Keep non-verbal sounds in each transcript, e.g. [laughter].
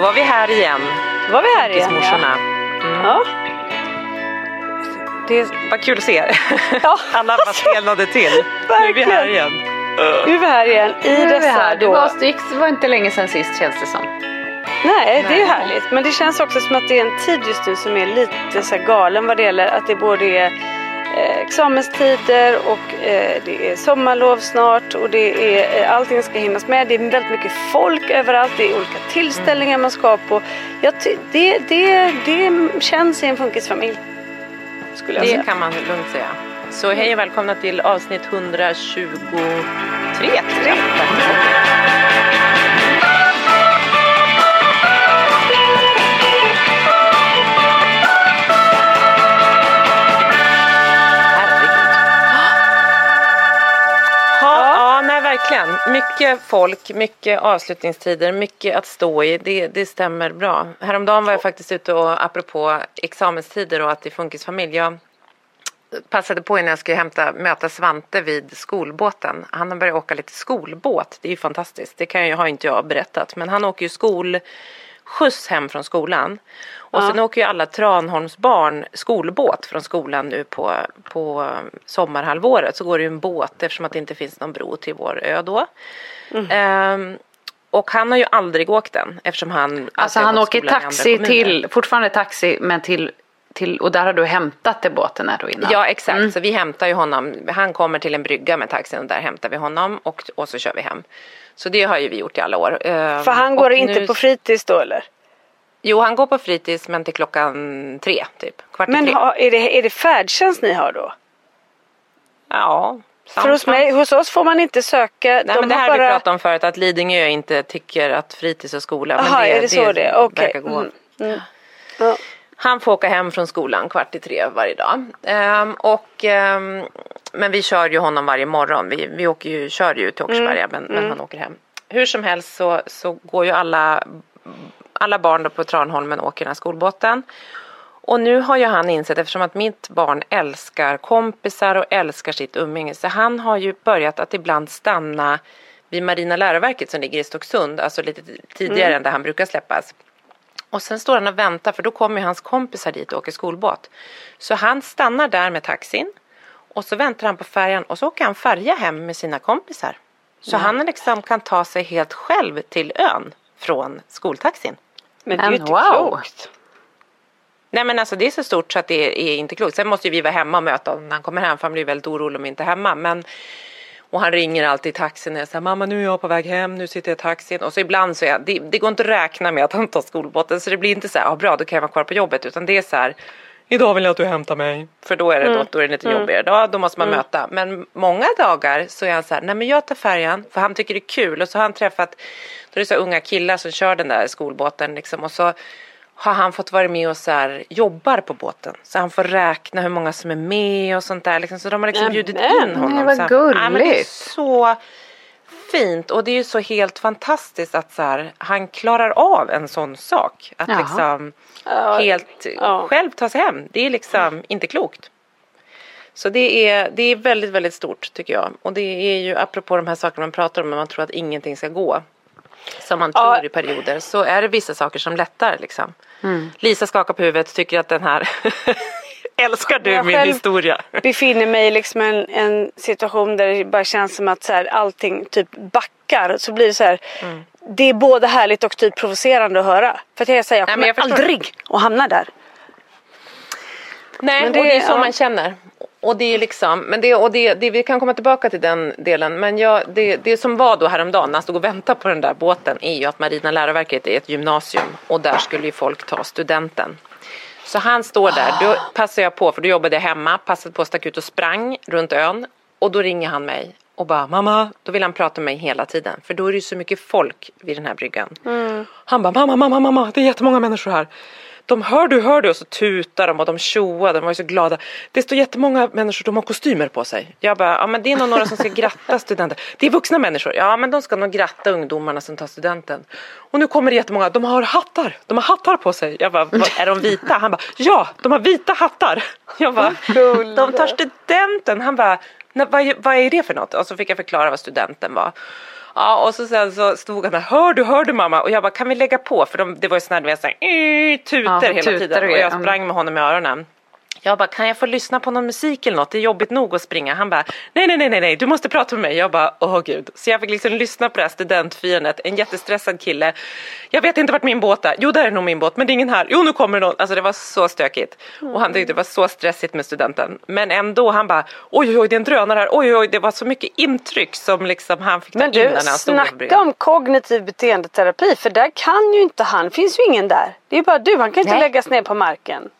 Då var vi här igen. Då var vi här igen. Morsorna. Ja. Det var kul att se er. Ja. [laughs] Alla bara stelnade till. Nu är vi här igen. Nu är vi här igen i Nu dessa här. Det då. var, det gick- det var inte länge sedan sist känns det som. Nej, det är härligt. Men det känns också som att det är en tid just nu som är lite så galen vad det gäller att det både är Eh, examenstider och eh, det är sommarlov snart och det är, eh, allting ska hinnas med. Det är väldigt mycket folk överallt, det är olika tillställningar man ska på. Jag det, det, det känns i en funkisfamilj. Skulle jag det säga. kan man lugnt säga. Så hej och välkomna till avsnitt 123. 3. Verkligen. Mycket folk, mycket avslutningstider, mycket att stå i. Det, det stämmer bra. Häromdagen var jag faktiskt ute och apropå examenstider och att det är funkisfamilj. Jag passade på innan jag skulle hämta, möta Svante vid skolbåten. Han har börjat åka lite skolbåt. Det är ju fantastiskt. Det kan jag, har inte jag berättat. Men han åker ju skolskjuts hem från skolan. Och sen åker ju alla Tranholms barn skolbåt från skolan nu på, på sommarhalvåret. Så går det ju en båt eftersom att det inte finns någon bro till vår ö då. Ehm, och han har ju aldrig åkt den eftersom han Alltså han åker taxi till, fortfarande taxi men till, till, och där har du hämtat det båten här då innan? Ja exakt, Mm. så vi hämtar ju honom. Han kommer till en brygga med taxin och där hämtar vi honom och, och så kör vi hem. Så det har ju vi gjort i alla år. Ehm, För han och går inte nu- på fritids då eller? Jo han går på fritids men till klockan tre typ. Kvart Men tre. ha, är, det, är det färdtjänst ni har då? Ja. För hos, mig, hos oss får man inte söka. Nej de men det här har bara... vi pratat om förut att Lidingö inte tycker att fritids och skola. men Jaha, är det så det är? Okej. verkar gå. Mm. Ja. Han får åka hem från skolan kvart i tre varje dag. Ehm, och, ehm, men vi kör ju honom varje morgon. Vi, vi åker ju, kör ju till Åkersberga men, men han åker hem. Hur som helst så, så går ju alla, alla barn då på Tranholmen åker den här skolbåten. Och nu har ju han insett, eftersom att mitt barn älskar kompisar och älskar sitt umgänge, så han har ju börjat att ibland stanna vid Marina läroverket som ligger i Stocksund, alltså lite tidigare än där han brukar släppas. Och sen står han och väntar för då kommer ju hans kompisar dit och åker skolbåt. Så han stannar där med taxin och så väntar han på färjan och så åker han färja hem med sina kompisar. Så han liksom kan ta sig helt själv till ön från skoltaxin. Men det är ju inte wow. klokt. Nej men alltså det är så stort så att det är inte klokt. Sen måste ju vi vara hemma och möta honom när han kommer hem för han blir väldigt orolig om vi inte är hemma. Men, Och han ringer alltid i taxin och säger mamma nu är jag på väg hem, nu sitter jag i taxin. Och så ibland så är jag, det, det går inte att räkna med att han tar skolbåten så det blir inte så här, ja bra då kan jag vara kvar på jobbet utan det är så här Idag vill jag att du hämtar mig. För då är det, då, då är det lite jobbigare. Då, då måste man möta. Men många dagar så är han så här, nej men jag tar färjan. För han tycker det är kul. Och så har han träffat, då är det så unga killar som kör den där skolbåten liksom. Och så har han fått vara med och så här, jobbar på båten. Så han får räkna hur många som är med och sånt där. Liksom. Så de har liksom bjudit in honom. nej, vad så här, ja, men det är gulligt. så fint. Och det är ju så helt fantastiskt att så här, han klarar av en sån sak. Att Jaha. liksom helt ja. själv ta sig hem. Det är liksom inte klokt. Så det är, det är väldigt, väldigt stort tycker jag. Och det är ju apropå de här sakerna man pratar om när man tror att ingenting ska gå. Som man Ja. tror i perioder. Så är det vissa saker som lättar liksom. Mm. Lisa skakar på huvudet tycker att den här [laughs] Älskar du Jag min historia? befinner mig i liksom en, en situation där det bara känns som att så här, allting typ backar. Så blir det så här. Mm. Det är både härligt och typ provocerande att höra. För att jag säger jag Nej, kommer men jag aldrig att hamna där. Nej, Men det- och det är så ja. man känner. Och det är liksom, men det, och det, det, vi kan komma tillbaka till den delen. Men jag, det, det som var då häromdagen när han stod och väntade på den där båten är ju att Marina läroverket är ett gymnasium och där skulle ju folk ta studenten. Så han står där, då passar jag på för då jobbade jag hemma, passade på, stack ut och sprang runt ön och då ringer han mig och bara mamma, då vill han prata med mig hela tiden för då är det ju så mycket folk vid den här bryggan. Han bara mamma, mamma, mamma, det är jättemånga människor här. De hör du, hör du och så tutar de och de tjoar, de var ju så glada. Det står jättemånga människor, de har kostymer på sig. Jag bara, ja men det är nog några som ska gratta studenter. Det är vuxna människor, ja men de ska nog gratta ungdomarna som tar studenten. Och nu kommer det jättemånga, de har hattar, de har hattar på sig. Jag bara, "Vad, är de vita? Han bara, ja de har vita hattar. Jag bara, de tar studenten. Han bara, "Nej, vad, är- vad är det för något? Och så fick jag förklara vad studenten var. Ja, och så sen så stod han där, hör du, hör du mamma? Och jag bara, kan vi lägga på? För de, det var ju sån här, du vet, så här, tuter Ja, hela tuter tiden. och jag sprang med honom i öronen. Jag bara, kan jag få lyssna på någon musik eller något? Det är jobbigt nog att springa. Han bara, nej, nej, nej, nej, du måste prata med mig. Jag bara, åh gud. Så jag fick liksom lyssna på det här studentfirandet. En jättestressad kille. Jag vet inte vart min båt är. Jo, där är nog min båt, men det är ingen här. Jo, nu kommer någon. Alltså det var så stökigt. Och han tyckte det var så stressigt med studenten. Men ändå, han bara, oj, oj, oj, det är en drönare här. Oj, oj, oj, det var så mycket intryck som liksom han fick ta Men in du, där på snacka om kognitiv beteendeterapi. För där kan ju inte han, finns ju ingen där. Det är bara du, han kan inte Nej. läggas ner på marken.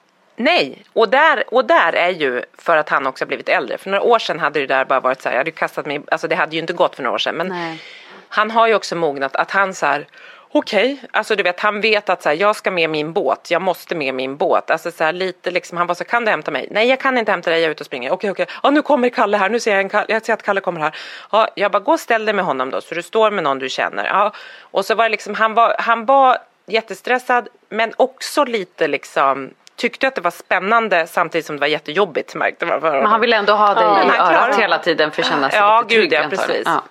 Nej, och där, och där är ju för att han också har blivit äldre. För några år sedan hade det där bara varit så här, jag hade kastat mig, alltså det hade ju inte gått för några år sedan. Men Nej. han har ju också mognat att han så här, okej, alltså du vet han vet att så här, jag ska med min båt, jag måste med min båt. Alltså så här, lite liksom, han var så kan du hämta mig? Nej jag kan inte hämta dig, jag är ute och springer. Okej okej, ja nu kommer Kalle här, nu ser jag, en Kalle, jag ser att Kalle kommer här. Ja, jag bara gå och ställ dig med honom då, så du står med någon du känner. Ja, och så var det liksom, han var, han var jättestressad men också lite liksom tyckte att det var spännande samtidigt som det var jättejobbigt märkte man för Men han vill ändå ha dig Ja, i örat hela tiden för att känna sig Ja, lite gud, trygg ja, precis. Ja.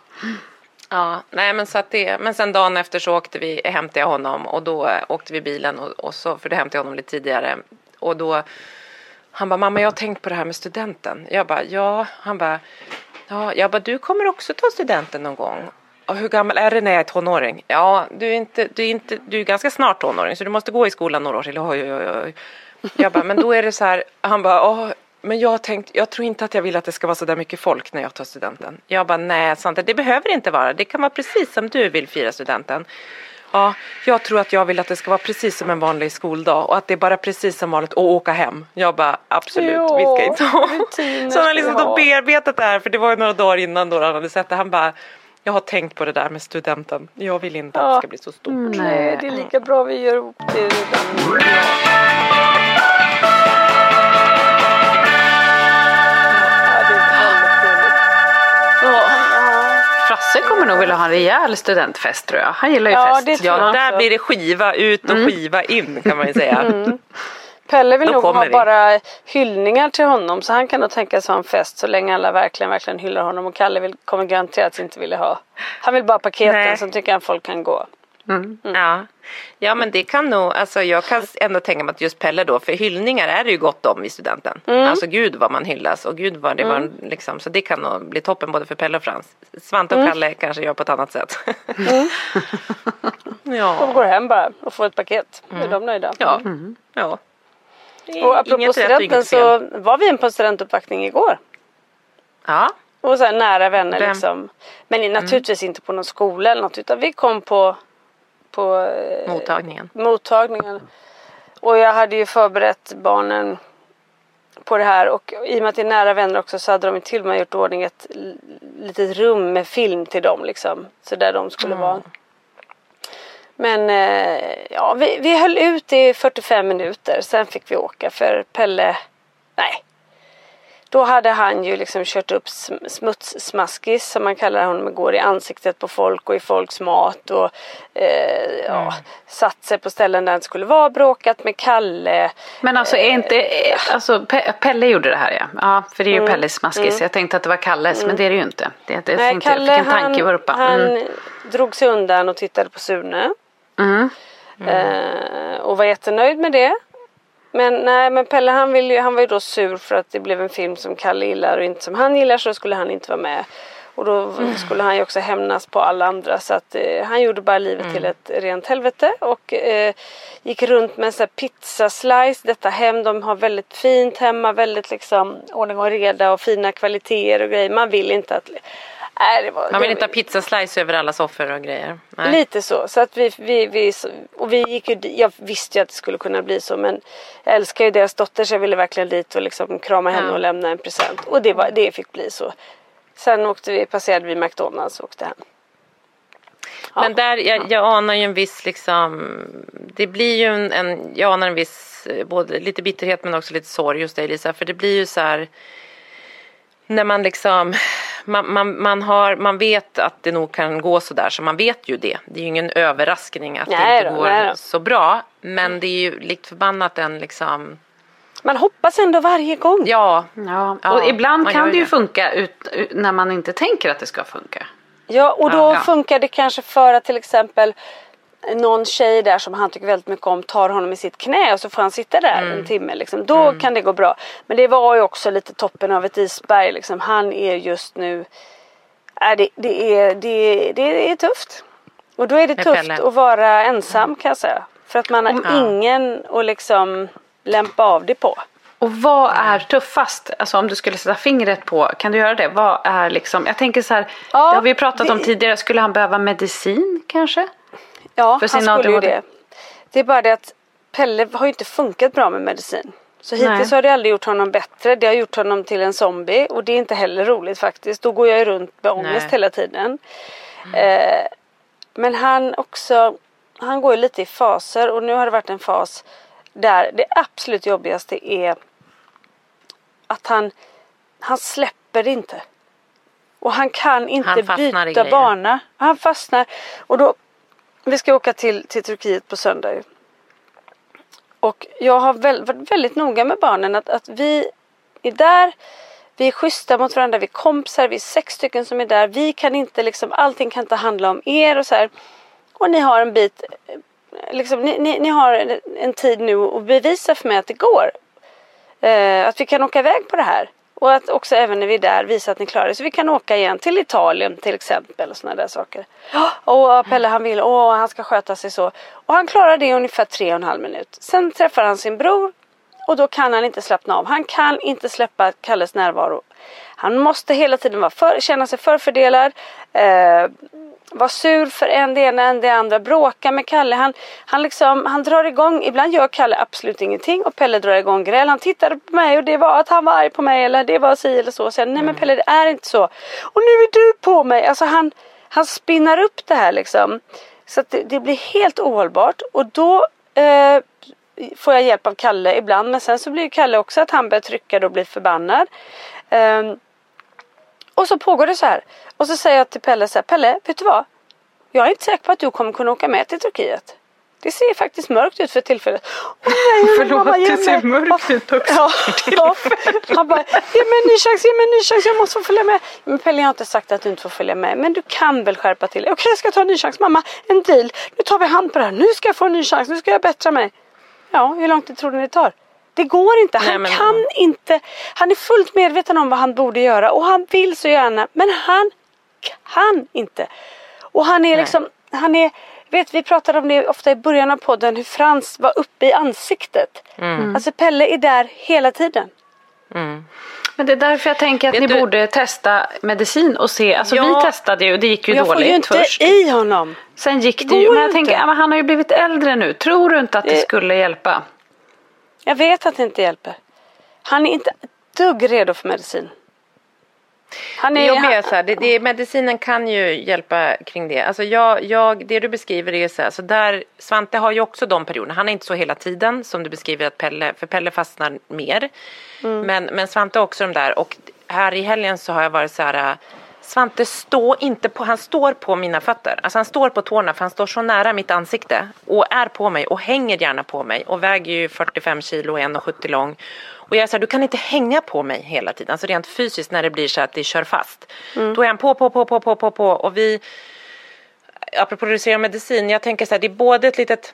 Ja, nej men så att det, men sen dagen efter så åkte vi, hämtade jag honom och då eh, åkte vi bilen och, och så, för då hämtade jag honom lite tidigare och då han bara, mamma jag har tänkt på det här med studenten. Jag bara, ja, han bara, ja, jag bara, du kommer också ta studenten någon gång. Och hur gammal är du när jag är tonåring? Ja, du är inte, du är inte, du är ganska snart tonåring så du måste gå i skolan några år till. Oj, oj, oj, oj. Jag bara, men då är det så här, han bara, åh, men jag tänkt, jag tror inte att jag vill att det ska vara så där mycket folk när jag tar studenten. Jag bara, nej Svante, det behöver inte vara. Det kan vara precis som du vill fira studenten. Ja, jag tror att jag vill att det ska vara precis som en vanlig skoldag och att det är bara precis som vanligt att åka hem. Jag bara, absolut, Ja, vi ska inte ha. Så han har liksom då bearbetat det här, för det var ju några dagar innan då han hade sett det. Han bara, jag har tänkt på det där med studenten. Jag vill inte att det ska bli så stort. Nej, det är lika bra vi gör ihop det redan. Frasse kommer nog vilja ha en rejäl studentfest tror jag. Han gillar ju Ja, fest. Ja, där blir det skiva ut och skiva in kan man ju säga. Pelle vill Då nog kommer ha vi. bara hyllningar till honom så han kan nog tänka sig ha en fest så länge alla verkligen, verkligen hyllar honom och Kalle vill, kommer garanterat inte vilja ha. Han vill bara paketen Nej. som tycker han folk kan gå. Ja. ja, men det kan nog, alltså jag kan ändå tänka mig att just Pelle då, för hyllningar är det ju gott om i studenten. Alltså gud vad man hyllas och gud vad det var liksom, så det kan nog bli toppen både för Pelle och Frans. Svante och Kalle kanske gör på ett annat sätt. [laughs] De ja. går hem bara och får ett paket. Då är de nöjda. Ja. ja. Det är Och apropå inget studenten så var vi en på studentuppvaktning igår. Ja, Och så här nära vänner Vem? liksom. Men naturligtvis inte på någon skola eller något utan vi kom på, på eh, Mottagningen. mottagningen. Och jag hade ju förberett barnen på det här och i och med att det är nära vänner också så hade de till och med gjort ordning ett litet rum med film till dem liksom. Så där de skulle vara. Men eh, ja, vi, vi höll ut i 45 minuter. Sen fick vi åka för Pelle, nej. Då hade han ju liksom kört upp sm- smutssmaskis som man kallar honom. Går i ansiktet på folk och i folks mat. Och eh, ja, satt sig på ställen där han skulle vara. Bråkat med Kalle. Men alltså är inte, alltså Pe- Pelle gjorde det här ja. Ja, för det är ju Pelles smaskis. Jag tänkte att det var Kalles, men det är det ju inte. Det, det Nej, inte Kalle fick en tanke i vurpan. han Mm. drog sig undan och tittade på Sune. Mm. Eh, och var jättenöjd med det. Men nej men Pelle han, vill ju, han var ju då sur för att det blev en film som Kalle gillar och inte som han gillar så skulle han inte vara med. Och då skulle han ju också hämnas på alla andra så att eh, han gjorde bara livet till ett rent helvete och eh, gick runt med en sån här pizzaslice. Detta hem, de har väldigt fint hemma, väldigt liksom ordning och reda och fina kvaliteter och grejer. Man vill inte att... Nej, det var, Man vill inte ha pizzaslice över alla soffor och grejer. Nej. Lite så. så att vi, vi, vi, och vi gick ju, jag visste ju att det skulle kunna bli så men jag älskar ju deras dotter så jag ville verkligen dit och liksom krama henne Ja. och lämna en present. Och det, var, det fick bli så. Sen åkte vi, passerade vi McDonalds och åkte hem. Ja. Men där, jag, jag anar ju en viss liksom, det blir ju en, en, jag anar en viss, eh, både lite bitterhet men också lite sorg hos dig Lisa. För det blir ju så här, när man liksom, man, man, man, har, man vet att det nog kan gå så där så man vet ju det. Det är ju ingen överraskning att Nej det inte då, går så bra. Men det är ju likt förbannat en liksom, Man hoppas ändå varje gång. ja, Ja, och ibland kan det ju det. funka ut, ut, när man inte tänker att det ska funka. Ja, och då ja. funkar det kanske för att till exempel någon tjej där som han tycker väldigt mycket om tar honom i sitt knä och så får han sitta där Mm. en timme. Liksom. Då kan det gå bra. Men det var ju också lite toppen av ett isberg. Liksom. Han är just nu... Äh, det, det, är, det, det är tufft. Och då är det tufft att vara ensam kan jag säga. För att man har Ja. ingen att liksom lämpa av det på. Och vad är tuffast? Alltså om du skulle sätta fingret på, kan du göra det? Vad är liksom, jag tänker så här, Ja, det har vi pratat om det- tidigare, skulle han behöva medicin kanske? Ja, För han sin skulle ju ADHD. det. Det är bara det att Pelle har ju inte funkat bra med medicin. Så hittills Nej. har det aldrig gjort honom bättre. Det har gjort honom till en zombie och det är inte heller roligt faktiskt. Då går jag ju runt med ångest Nej. hela tiden. Eh, men han också, han går ju lite i faser och nu har det varit en fas där det absolut jobbigaste är att han, han släpper inte. Och han kan inte Han byta grejer. bana. Han fastnar. Och då, vi ska åka till, till Turkiet på söndag. Och jag har väl, varit väldigt noga med barnen att, att vi är där. Vi är schyssta mot varandra, vi är kompisar, vi är sex stycken som är där. Vi kan inte liksom, allting kan inte handla om er och så här. Och ni har en bit, eh, liksom, ni, ni, ni har en, en tid nu att bevisa för mig att det går. Eh, att vi kan åka iväg på det här. Och att också även när vi är där visa att ni klarar det. Så vi kan åka igen till Italien till exempel. Och såna där saker. Och Pelle han vill, åh han ska sköta sig så. Och han klarar det i ungefär tre och en halv minut. Sen träffar han sin bror. Och då kan han inte slappna av. Han kan inte släppa Kalles närvaro. Han måste hela tiden vara för, känna sig förfördelad. Eh, vara sur för en det ena än det andra. Bråka med Kalle. Han, han, liksom, han drar igång. Ibland gör Kalle absolut ingenting. Och Pelle drar igång gräl. Han tittade på mig och det var att han var arg på mig. Eller det var si eller så. jag, Nej men Pelle det är inte så. Och nu är du på mig. Alltså han, han spinnar upp det här liksom. Så att det, det blir helt ohållbart. Och då eh, får jag hjälp av Kalle ibland. Men sen så blir Kalle också att han börjar trycka och blir förbannad. Ehm, och så pågår det så här. Och så säger jag till Pelle så här, Pelle, vet du vad? Jag är inte säker på att du kommer kunna åka med till Turkiet. Det ser faktiskt mörkt ut för tillfället. Nej, [laughs] Förlåt, mamma, det ser mörkt ut också Ja, ja. Han bara, ge mig en ny chans, ge mig en ny chans, jag måste få följa med. Men Pelle, jag har inte sagt att du inte får följa med. Men du kan väl skärpa till. Okej, jag ska ta en ny chans. Mamma, en deal. Nu tar vi hand på det här. Nu ska jag få en ny chans. Nu ska jag bättra mig. Ja, hur lång tid tror du det tar? Det går inte. Han Nej, kan inte. Han är fullt medveten om vad han borde göra och han vill så gärna. Men han kan inte. Och han är liksom, han är, vet vi pratade om det ofta i början av podden hur Frans var uppe i ansiktet. Mm. Alltså Pelle är där hela tiden. Men det är därför jag tänker att Vet ni du- borde testa medicin och se. Alltså Ja. vi testade ju och det gick ju jag får dåligt ju inte först. i honom. Sen gick det, Det ju. Men jag tänker, men han har ju blivit äldre nu. Tror du inte att det Det- skulle hjälpa? Jag vet att det inte hjälper. Han är inte dugg redo för medicin. Han Det är, jobbiga är han, så här, det, det, medicinen kan ju hjälpa kring det. Alltså jag, jag, det du beskriver är så här, så där, Svante har ju också de perioderna. Han är inte så hela tiden som du beskriver att Pelle, för Pelle fastnar mer. Men, men Svante har också de där och här i helgen så har jag varit så här, Svante står inte på, han står på mina fötter. Alltså han står på tårna för han står så nära mitt ansikte och är på mig och hänger gärna på mig och väger ju 45 kilo och är 1,70 lång. Och jag är så här, du kan inte hänga på mig hela tiden, alltså rent fysiskt när det blir så att det kör fast. Då är han på, på, på, på, på, på, på. Och vi, apropå reducera medicin, jag tänker så här, det är både ett litet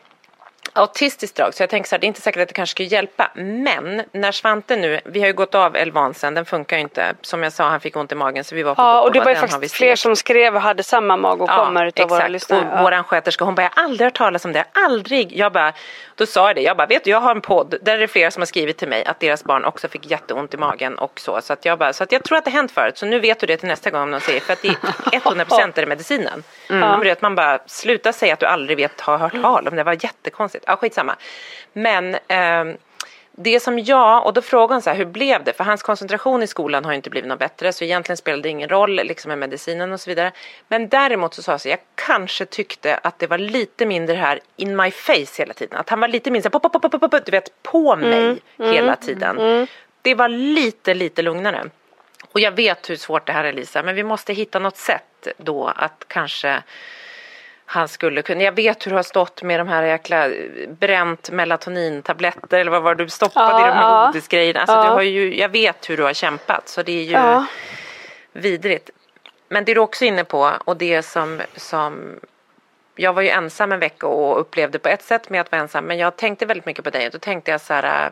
autistiskt drag så jag tänker så här, det är inte säkert att det kanske skulle hjälpa. Men när Svante nu, vi har ju gått av Elvansen, den funkar ju inte. Som jag sa, han fick ont i magen så vi var på ja, och det var ju faktiskt fler som skrev och hade samma magåkommor utav våra lyssnare. Och Ja. våran sköterska hon bara, jag har aldrig hört talas om det, aldrig. Jag bara, då sa jag det, jag bara, vet du jag har en podd där det är flera som har skrivit till mig att deras barn också fick jätteont i magen och så. Så att jag bara, så att jag tror att det hänt förut, så nu vet du det till nästa gång om någon säger, för att det är [laughs] 100% är det medicinen. Mm. Men man bara, sluta säga att du aldrig vet, har hört tal om det, var jättekonstigt. Ja, skitsamma. Men ehm, det som jag, och då frågade hon så här, hur blev det? För hans koncentration i skolan har ju inte blivit något bättre så egentligen spelade det ingen roll liksom med medicinen och så vidare. Men däremot så sa jag så jag kanske tyckte att det var lite mindre här in my face hela tiden. Att han var lite mindre pop, pop, pop, pop, du vet, på mig hela tiden. Det var lite, lite lugnare. Och jag vet hur svårt det här är Lisa, men vi måste hitta något sätt då att kanske han skulle kunna, jag vet hur du har stått med de här jäkla bränt melatonintabletter eller vad var det du stoppade Ja, i de här ja. godisgrejerna. Alltså, Ja. du har ju, jag vet hur du har kämpat så det är ju Ja. vidrigt. Men det du också är inne på och det som, som jag var ju ensam en vecka och upplevde på ett sätt med att vara ensam men jag tänkte väldigt mycket på dig och då tänkte jag så här äh,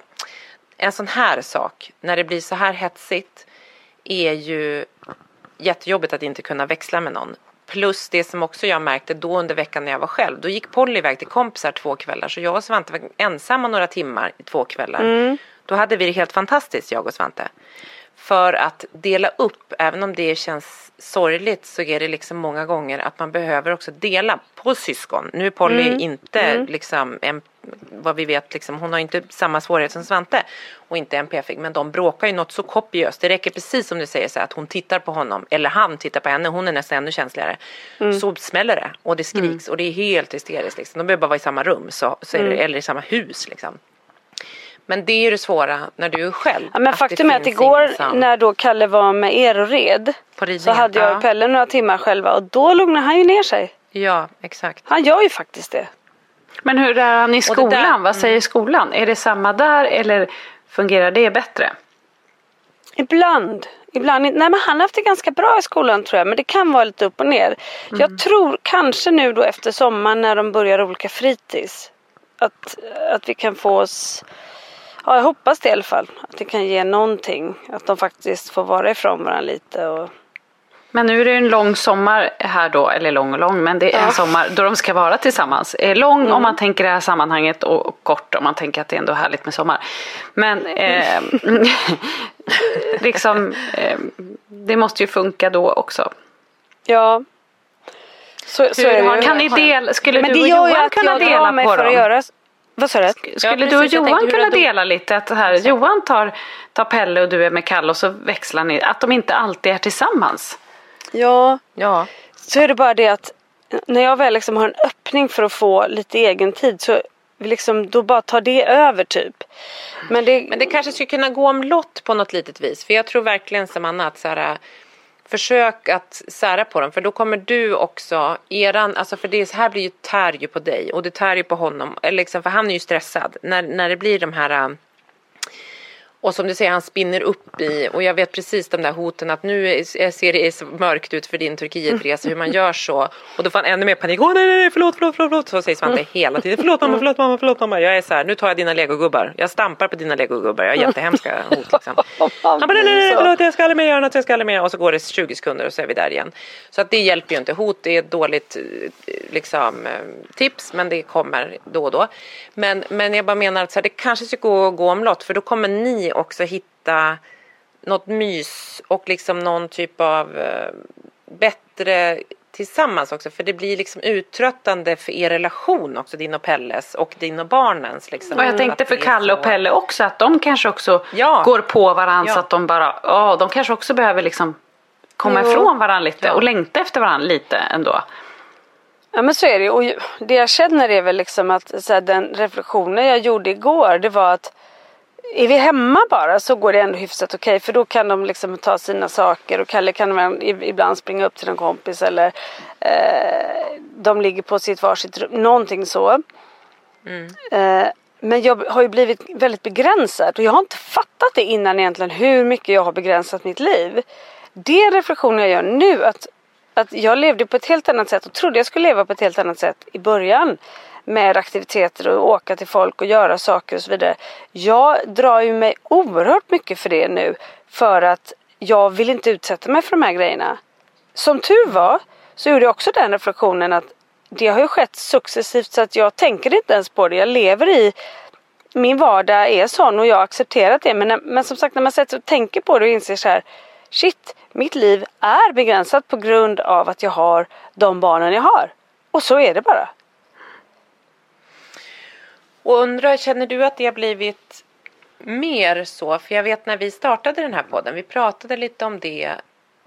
en sån här sak när det blir så här hetsigt är ju jättejobbigt att inte kunna växla med någon. Plus det som också jag märkte då under veckan när jag var själv. Då gick Polly iväg till kompisar två kvällar så jag och Svante var ensamma några timmar i två kvällar. Då hade vi det helt fantastiskt jag och Svante. För att dela upp, även om det känns sorgligt så är det liksom många gånger att man behöver också dela på syskon. Nu är Polly inte liksom en, vad vi vet, liksom, hon har inte samma svårighet som Svante och inte NPF men de bråkar ju något så kopiöst. Det räcker precis som du säger så här, att hon tittar på honom eller han tittar på henne, hon är nästan ännu känsligare. Så smäller det och det skriks och det är helt hysteriskt. Liksom. De behöver bara vara i samma rum så, så det, eller i samma hus. Liksom. Men det är ju det svåra när du är själv. Ja, men faktum är att igår ingen som- när då Kalle var med er och red så hade jag ja. och Pelle några timmar själva och då lugnade han ju ner sig. Ja, exakt. Han gör ju faktiskt det. Men hur är han i skolan? där- mm. Vad säger skolan? Är det samma där eller fungerar det bättre? Ibland. Ibland. inte- Nej men han har haft det ganska bra i skolan tror jag. Men det kan vara lite upp och ner. Mm. Jag tror kanske nu då efter sommaren när de börjar olika fritids. Att, att vi kan få oss. Ja jag hoppas det i alla fall. Att det kan ge någonting. Att de faktiskt får vara ifrån varandra lite. Och... Men nu är det en lång sommar här då, eller lång och lång, men det är en sommar då de ska vara tillsammans. Lång Mm. om man tänker det här sammanhanget och kort om man tänker att det är ändå härligt med sommar. Men eh, [laughs] liksom, eh, det måste ju funka då också. Ja. Så, så Hur är det ju. Kan ni dela, skulle Men du och Johan kunna dela mig på dem? Vad sa du? Skulle Ja, du och Johan kunna de- dela lite att här, Johan tar, tar Pelle och du är med Kalle och så växlar ni, att de inte alltid är tillsammans? Ja. Ja, Så är det bara det att när jag väl liksom har en öppning för att få lite egen tid så liksom, då bara tar det över typ. Men det, men det kanske skulle kunna gå omlott på något litet vis. För jag tror verkligen som Anna att så här, försök att sära på dem. För då kommer du också, eran, alltså för det här blir ju tär ju på dig och det tär ju på honom. Eller liksom, för han är ju stressad. När, när det blir de här och som du säger, han spinner upp i, och jag vet precis de där hoten att nu ser det mörkt ut för din Turkietresa, hur man [laughs] gör så. Och då får han ännu mer panik. Åh nej, nej, förlåt, förlåt, förlåt. Så säger Svante hela tiden. Förlåt mamma, förlåt mamma, förlåt mamma. Jag är så här, nu tar jag dina legogubbar. Jag stampar på dina legogubbar. Jag har jättehemska [laughs] hot liksom. Han bara, nej, nej, nej, förlåt, jag ska aldrig mer göra något, jag ska aldrig mer. Och så går det 20 sekunder och så är vi där igen. Så att det hjälper ju inte. Hot är ett dåligt eh, liksom, eh, tips, men det kommer då och då. Men, men jag bara menar att så här, det kanske ska gå, gå omlott, för då kommer ni också hitta något mys och liksom någon typ av eh, bättre tillsammans också för det blir liksom uttröttande för er relation också din och Pelles och din och barnens liksom. Och jag tänkte för Kalle och Pelle också att de kanske också Ja. går på varandra Ja. så att de bara, ja de kanske också behöver liksom komma Jo. ifrån varandra lite Ja. och längta efter varandra lite ändå. Ja men så är det och det jag känner är väl liksom att så här, den reflektionen jag gjorde igår det var att är vi hemma bara så går det ändå hyfsat okej för då kan de liksom ta sina saker och Kalle kan ibland springa upp till en kompis eller eh, de ligger på sitt varsitt rum, någonting så. Eh, men jag har ju blivit väldigt begränsad och jag har inte fattat det innan egentligen hur mycket jag har begränsat mitt liv. Det är reflektionen jag gör nu att, att jag levde på ett helt annat sätt och trodde jag skulle leva på ett helt annat sätt i början. Med aktiviteter och åka till folk och göra saker och så vidare. Jag drar ju mig oerhört mycket för det nu. För att jag vill inte utsätta mig för de här grejerna. Som tur var så gjorde jag också den reflektionen att det har ju skett successivt så att jag tänker inte ens på det. Jag lever i min vardag är sån och jag har accepterat det. Men, när, men som sagt när man sätter och tänker på det och inser så här Shit, mitt liv är begränsat på grund av att jag har de barnen jag har. Och så är det bara. Och undrar, känner du att det har blivit mer så? För jag vet när vi startade den här podden, vi pratade lite om det,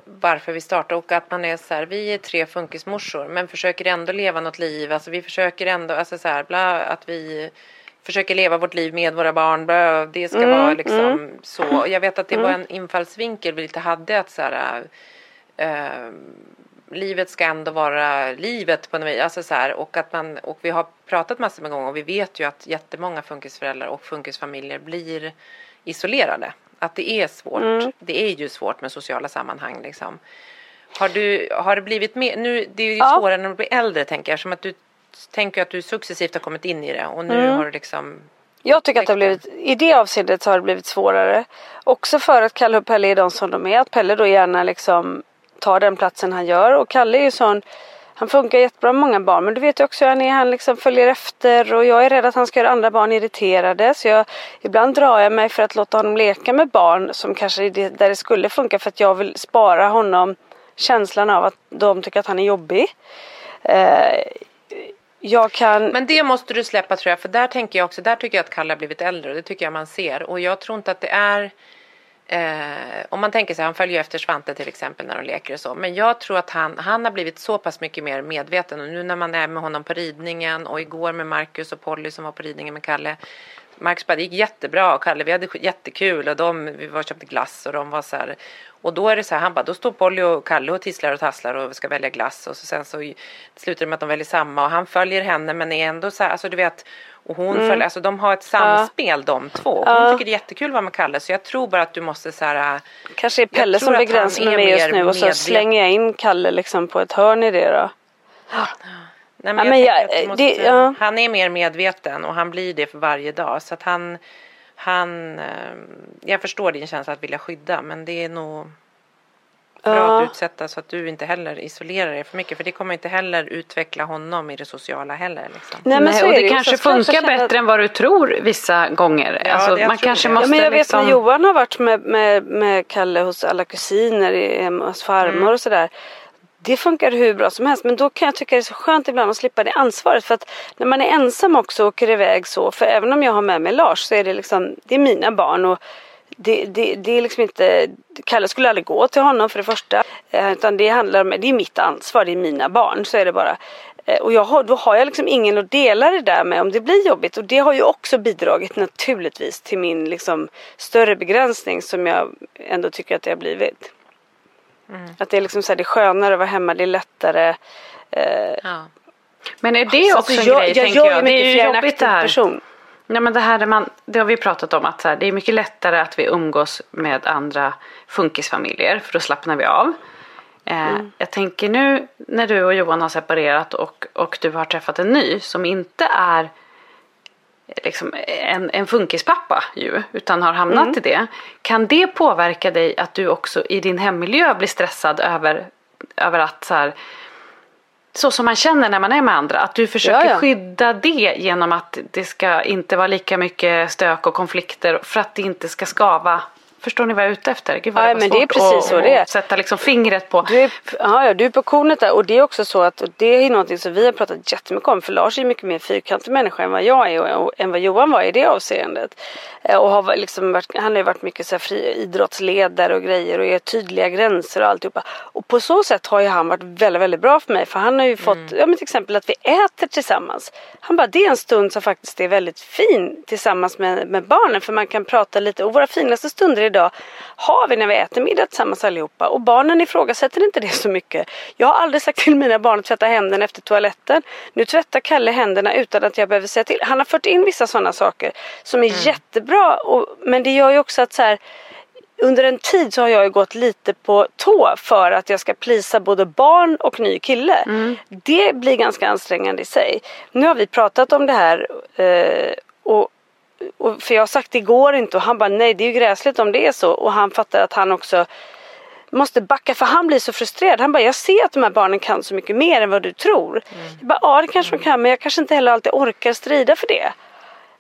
varför vi startade och att man är så här, vi är tre funkismorsor men försöker ändå leva något liv, alltså vi försöker ändå, alltså så här, bla, att vi försöker leva vårt liv med våra barn, bla, det ska vara liksom så. Jag vet att det var en infallsvinkel vi lite hade att så här, eh, livet ska ändå vara livet på något vis. Alltså så här, och, att man, och vi har pratat massor med gånger och vi vet ju att jättemånga funkisföräldrar och funkisfamiljer blir isolerade. Att det är svårt. Det är ju svårt med sociala sammanhang liksom. Har, du, har det blivit mer, nu det är ju Ja. svårare när du blir äldre tänker jag, som att du tänker att du successivt har kommit in i det och nu har du liksom Jag tycker att det har blivit, i det avseendet så har det blivit svårare. Också för att Kalle och Pelle är de som de är. Att Pelle då gärna liksom tar den platsen han gör. Och Kalle är ju sån, han funkar jättebra med många barn. Men du vet ju också hur han är, han liksom följer efter. Och jag är rädd att han ska göra andra barn irriterade. Så jag, ibland drar jag mig för att låta honom leka med barn som kanske är det, där det skulle funka. För att jag vill spara honom känslan av att de tycker att han är jobbig. Eh, jag kan... Men det måste du släppa tror jag, för där tänker jag också, där tycker jag att Kalle har blivit äldre och det tycker jag man ser. Och jag tror inte att det är, eh, om man tänker sig, han följer ju efter Svante till exempel när de leker och så. Men jag tror att han, han har blivit så pass mycket mer medveten och nu när man är med honom på ridningen och igår med Marcus och Polly som var på ridningen med Kalle. Marcus bara, det gick jättebra och Kalle, vi hade jättekul och de, vi var och köpte glass och de var så här. Och då är det så här, han bara, då står Polly och Kalle och tisslar och tasslar och ska välja glass och så sen så slutar det med att de väljer samma och han följer henne men är ändå så här, alltså du vet och hon följer, alltså de har ett samspel de två. Hon Ja. tycker det är jättekul att vara med Kalle så jag tror bara att du måste så här Kanske är Jag Pelle som begränsar mig just nu och så slänger jag in Kalle liksom på ett hörn i det då. Nej, Ja, men men jag jag- att du det- måste, ja. Han är mer medveten och han blir det för varje dag. Så att han, han, eh, jag förstår din känsla att vilja skydda men det är nog bra Ja. att utsätta så att du inte heller isolerar dig för mycket. För det kommer inte heller utveckla honom i det sociala heller. Liksom. Nej, men Nej, så och det ju. kanske funkar känna bättre än vad du tror vissa gånger. Ja, alltså, det- man kanske det. måste Ja, men jag vet liksom... när Johan har varit med, med, med Kalle hos alla kusiner, hos farmor Mm. och sådär. Det funkar hur bra som helst men då kan jag tycka det är så skönt ibland att slippa det ansvaret. För att när man är ensam också och åker iväg så, för även om jag har med mig Lars så är det liksom, det är mina barn och det, det, det är liksom inte, Kalle skulle aldrig gå till honom för det första. Eh, utan det handlar om, det är mitt ansvar, det är mina barn, så är det bara. Eh, och jag har, då har jag liksom ingen att dela det där med om det blir jobbigt. Och det har ju också bidragit naturligtvis till min liksom större begränsning som jag ändå tycker att det har blivit. Att det är liksom så här, det är skönare att vara hemma, det är lättare. Eh, Ja. Men är det också alltså, en jag, grej, jag tänker jag? ju Det är ju jag jobbigt det här. person. Nej, men det här är man, det har vi pratat om att här, det är mycket lättare att vi umgås med andra funkisfamiljer för då slappnar vi av. Eh, Mm. Jag tänker nu när du och Johan har separerat och, och du har träffat en ny som inte är liksom en, en funkispappa ju, utan har hamnat Mm. i det. Kan det påverka dig att du också i din hemmiljö blir stressad över, över att så här, så som man känner när man är med andra. Att du försöker Ja, ja. skydda det genom att det ska inte vara lika mycket stök och konflikter för att det inte ska skava. Förstår ni vad jag är ute efter? Gud Ja, det var men det är precis att, så det är. sätta liksom fingret på. Du är, ja, ja, du är på kornet där och det är också så att det är någonting som vi har pratat jättemycket om för Lars är mycket mer fyrkantig människa än vad jag är och, och än vad Johan var i det avseendet. Eh, Och har liksom varit, han har ju varit mycket så här fri, idrottsledare och grejer och är tydliga gränser och alltihopa. Och på så sätt har ju han varit väldigt, väldigt bra för mig för han har ju fått, ja men till exempel att vi äter tillsammans. Han bara, det är en stund som faktiskt är väldigt fin tillsammans med, med barnen för man kan prata lite och våra finaste stunder idag har vi när vi äter middag tillsammans allihopa och barnen ifrågasätter inte det så mycket. Jag har aldrig sagt till mina barn att tvätta händerna efter toaletten. Nu tvättar Kalle händerna utan att jag behöver säga till. Han har fört in vissa sådana saker som är jättebra och, men det gör ju också att så här under en tid så har jag ju gått lite på tå för att jag ska plisa både barn och ny kille. Det blir ganska ansträngande i sig. Nu har vi pratat om det här eh, och, och för jag har sagt det går inte och han bara nej det är ju gräsligt om det är så och han fattar att han också måste backa för han blir så frustrerad. Han bara jag ser att de här barnen kan så mycket mer än vad du tror. Jag bara ja det kanske de kan men jag kanske inte heller alltid orkar strida för det.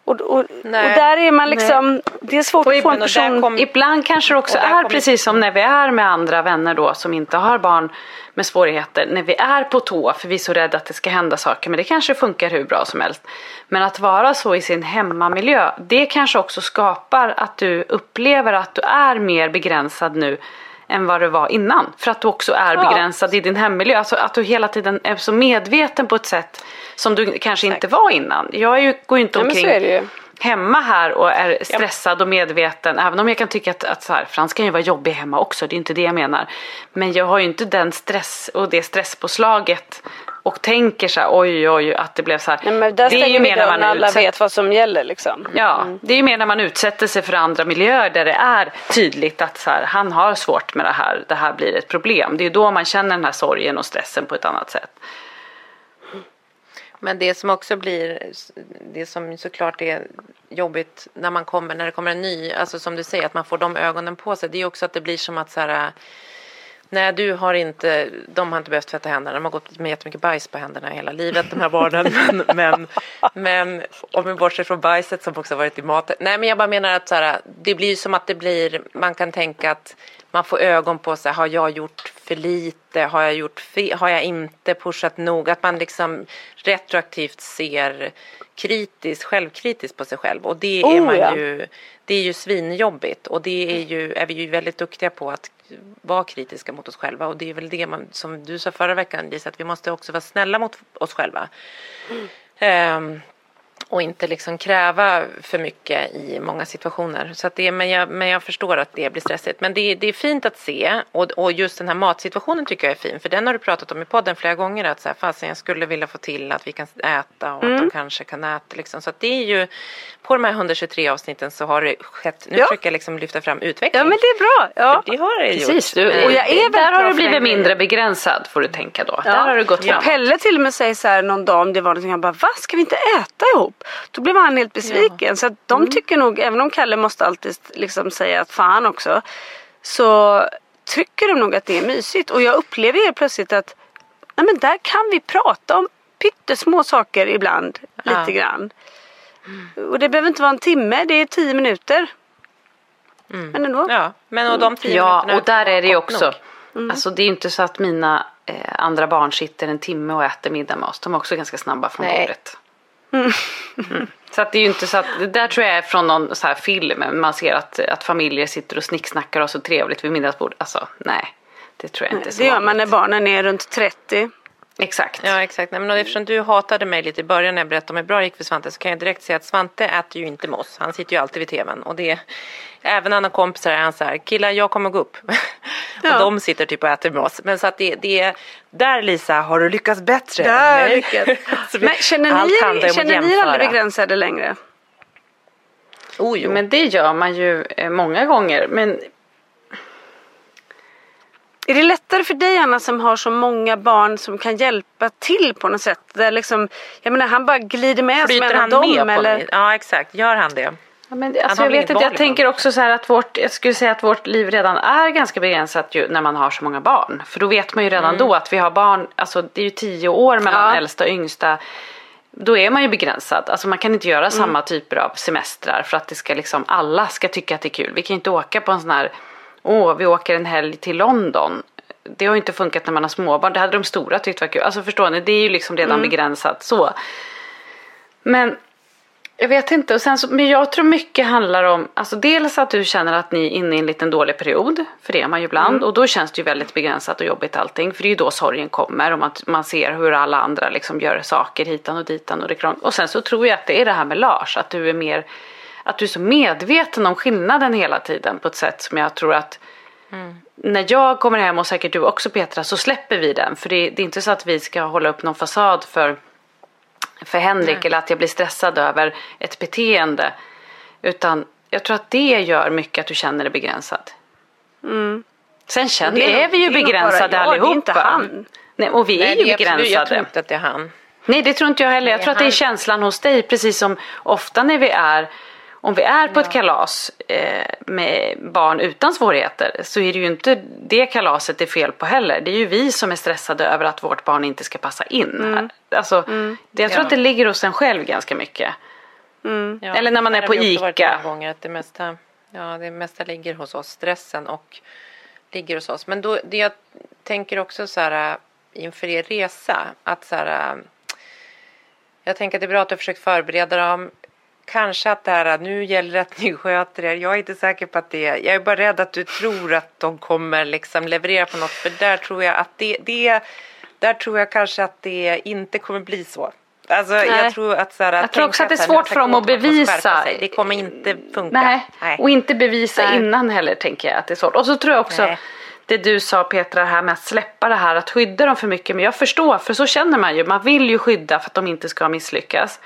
Och, och, och Nej. där är man liksom, det är svårt att få en person kom- Ibland kanske det också är precis som när vi är med andra vänner då som inte har barn med svårigheter. När vi är på tå för vi är så rädda att det ska hända saker. Men det kanske funkar hur bra som helst. Men att vara så i sin hemmamiljö. Det kanske också skapar att du upplever att du är mer begränsad nu än vad du var innan. För att du också är Ja. begränsad i din hemmiljö. Alltså att du hela tiden är så medveten på ett sätt som du kanske inte var innan. Jag ju, går ju inte Ja, omkring det ju. hemma här och är stressad och medveten. Även om jag kan tycka att, att så här, Frans kan ju vara jobbig hemma också, det är inte det jag menar. Men jag har ju inte den stress och det stresspåslaget och tänker så här, oj oj att det blev så här. Nej, det är ju mer när man alla utsätter- vet vad som gäller liksom. Ja, det är ju mer när man utsätter sig för andra miljöer där det är tydligt att så här, han har svårt med det här, det här blir ett problem. Det är då man känner den här sorgen och stressen på ett annat sätt. Men det som också blir, det som såklart är jobbigt när man kommer, när det kommer en ny, alltså som du säger att man får de ögonen på sig, det är också att det blir som att så här, Nej, du har inte, de har inte behövt tvätta händerna, de har gått med jättemycket bajs på händerna hela livet de här barnen. [laughs] Men, men, men om vi bortser från bajset som också varit i maten. Nej, men jag bara menar att så här, det blir som att det blir, man kan tänka att man får ögon på sig, har jag gjort för lite, har jag gjort fel, har jag inte pushat nog? Att man liksom retroaktivt ser kritiskt, självkritiskt på sig själv och det är Oh, man ja. ju, det är ju svinjobbigt och det är ju, är vi ju väldigt duktiga på att vara kritiska mot oss själva och det är väl det man, som du sa förra veckan Lisa, att vi måste också vara snälla mot oss själva. Ehm, och inte liksom kräva för mycket i många situationer. Så det, men, jag, men jag förstår att det blir stressigt. Men det, det är fint att se och, och just den här matsituationen tycker jag är fin. För den har du pratat om i podden flera gånger. Att så här, fasen, jag skulle vilja få till att vi kan äta och att de kanske kan äta. Liksom. Så att det är ju, på de här 123 avsnitten så har det skett, nu Ja. försöker jag liksom lyfta fram utveckling. Ja men det är bra. Ja. För det har det Precis, gjort. du, Och jag är väldigt där har du blivit mindre begränsad får du tänka då. Ja. Där har du gått Ja. framåt. Pelle till och med säger så här någon dag om det var någonting. Han bara, va ska vi inte äta ihop? Då blev han helt besviken. Så att de tycker nog, även om Kalle måste alltid liksom säga att fan också. Så tycker de nog att det är mysigt. Och jag upplever helt plötsligt att nej men där kan vi prata om pyttesmå saker ibland. Lite Ja. grann. Och det behöver inte vara en timme, det är tio minuter. Men ändå. Ja, men och de tio Ja, och där är det ju också. Mm. Alltså det är ju inte så att mina eh, andra barn sitter en timme och äter middag med oss. De är också ganska snabba från Nej. bordet. Mm. Så att det är ju inte så att, det där tror jag är från någon så här film. Man ser att, att familjer sitter och snicksnackar och har så trevligt vid middagsbordet. Alltså nej, det tror jag inte är så Det gör man när barnen är runt 30. Exakt. Ja exakt, Nej, men eftersom du hatade mig lite i början när jag berättade om hur bra det gick för Svante så kan jag direkt säga att Svante äter ju inte med oss. Han sitter ju alltid vid tvn och det Även när han har kompisar är han så här, killar jag kommer gå upp. [laughs] Ja. och de sitter typ och äter med oss. Men så att det, det där Lisa har du lyckats bättre. Där lyckats. [laughs] Så vi- Men känner ni, känner ni jämföra. aldrig begränsade längre? Oh, jo. Men det gör man ju eh, många gånger. Men Är det lättare för dig Anna som har så många barn som kan hjälpa till på något sätt? Där liksom, jag menar han bara glider med som Flyter en av dem med eller? mig? Ja exakt, gör han det? Ja, men, alltså, jag vet inte, jag tänker också så här att vårt, jag skulle säga att vårt liv redan är ganska begränsat ju när man har så många barn. För då vet man ju redan mm. då att vi har barn, alltså det är ju tio år mellan ja. äldsta och yngsta. Då är man ju begränsad, alltså man kan inte göra mm. samma typer av semestrar för att det ska liksom, alla ska tycka att det är kul. Vi kan inte åka på en sån här, åh vi åker en helg till London. Det har ju inte funkat när man har småbarn, det hade de stora tyckt var kul. Alltså förstår ni, det är ju liksom redan mm. begränsat så. Men jag vet inte, och sen så, men jag tror mycket handlar om, alltså dels att du känner att ni är inne i en liten dålig period, för det är man ju ibland, mm. och då känns det ju väldigt begränsat och jobbigt allting, för det är ju då sorgen kommer och man, man ser hur alla andra liksom gör saker hitan och ditan och det krång. Och sen så tror jag att det är det här med Lars, att du är mer, att du är så medveten om skillnaden hela tiden på ett sätt som jag tror att mm. när jag kommer hem och säkert du också Petra så släpper vi den, för det, det är inte så att vi ska hålla upp någon fasad för för Henrik Nej. eller att jag blir stressad över ett beteende. Utan jag tror att det gör mycket att du känner dig begränsad. Mm. Sen känner, är, är vi ju begränsade bara, allihopa. Ja, det är inte han. Nej, och vi Nej, är ju begränsade. Absolut, jag tror inte att det är han. Nej det tror inte jag heller. Jag tror att det är känslan hos dig precis som ofta när vi är om vi är på ja. ett kalas eh, med barn utan svårigheter så är det ju inte det kalaset det är fel på heller. Det är ju vi som är stressade över att vårt barn inte ska passa in. Mm. Alltså, mm. Jag tror ja. att det ligger hos en själv ganska mycket. Mm. Ja. Eller när man är på ICA. Gånger att det, mesta, ja, det mesta ligger hos oss, stressen och ligger hos oss. Men då, det jag tänker också så här äh, inför er resa att så här äh, jag tänker att det är bra att du har försökt förbereda dem kanske att det här, nu gäller det att ni sköter er. Jag är inte säker på att det är, jag är bara rädd att du tror att de kommer liksom leverera på något. För där tror jag att det, det där tror jag kanske att det inte kommer bli så. Alltså, jag tror, att, så här, jag tror också att det är svårt för dem att bevisa. Det kommer inte funka. Nej. Nej. Och inte bevisa Nej. innan heller tänker jag att det är svårt. Och så tror jag också Nej. det du sa Petra här med att släppa det här att skydda dem för mycket. Men jag förstår för så känner man ju. Man vill ju skydda för att de inte ska misslyckas.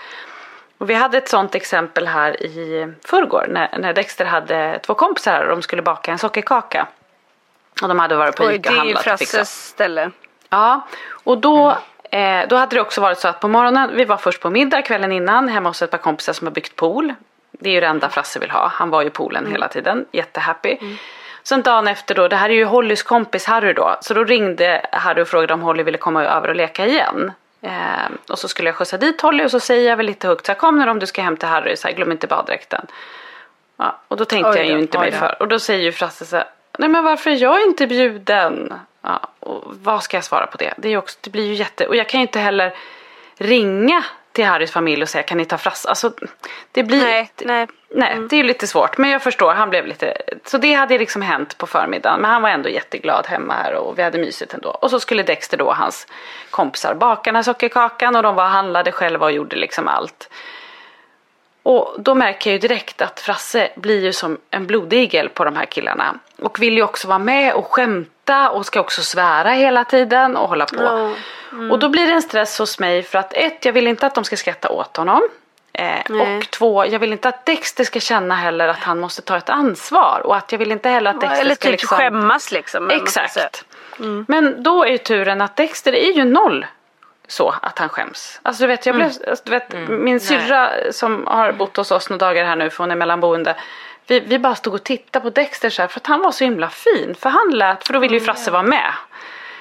Och vi hade ett sånt exempel här i förrgår när, när Dexter hade två kompisar och de skulle baka en sockerkaka. Och de hade varit på Ica och handlat. Det är Frasses ställe. Ja, och då, mm. eh, då hade det också varit så att på morgonen, vi var först på middag kvällen innan hemma hos ett par kompisar som har byggt pool. Det är ju det enda Frasse vill ha. Han var ju poolen mm. hela tiden, jättehappy. Mm. Sen dagen efter då, det här är ju Hollys kompis Harry då, så då ringde Harry och frågade om Holly ville komma över och leka igen. Eh, och så skulle jag skjutsa dit Holly och så säger jag väl lite högt så här, kom nu om du ska hem till Harry, så här, glöm inte baddräkten. Ja, och då tänkte oj, jag ju inte mig för. Och då säger ju Frasse så här, nej men varför är jag inte bjuden? Ja, och vad ska jag svara på det? Det, är också, det blir ju jätte, och jag kan ju inte heller ringa till Harrys familj och säga kan ni ta Frasse? Alltså det blir Nej, nej. nej mm. det är ju lite svårt men jag förstår han blev lite Så det hade liksom hänt på förmiddagen men han var ändå jätteglad hemma här och vi hade mysigt ändå. Och så skulle Dexter då och hans kompisar baka den här sockerkakan och de var handlade själva och gjorde liksom allt. Och då märker jag ju direkt att Frasse blir ju som en blodigel på de här killarna. Och vill ju också vara med och skämta och ska också svära hela tiden och hålla på. Mm. Mm. Och då blir det en stress hos mig för att ett, jag vill inte att de ska skratta åt honom. Eh, och två, jag vill inte att Dexter ska känna heller att han måste ta ett ansvar. Och att jag vill inte heller att Dexter Eller ska typ liksom... skämmas liksom. Exakt. Mm. Men då är ju turen att Dexter är ju noll så att han skäms. Alltså du vet, jag blev, mm. du vet mm. min syrra som har bott hos oss några dagar här nu för hon är mellanboende. Vi, vi bara stod och tittade på Dexter så här, för att han var så himla fin. För han lät, för då ville ju Frasse vara med.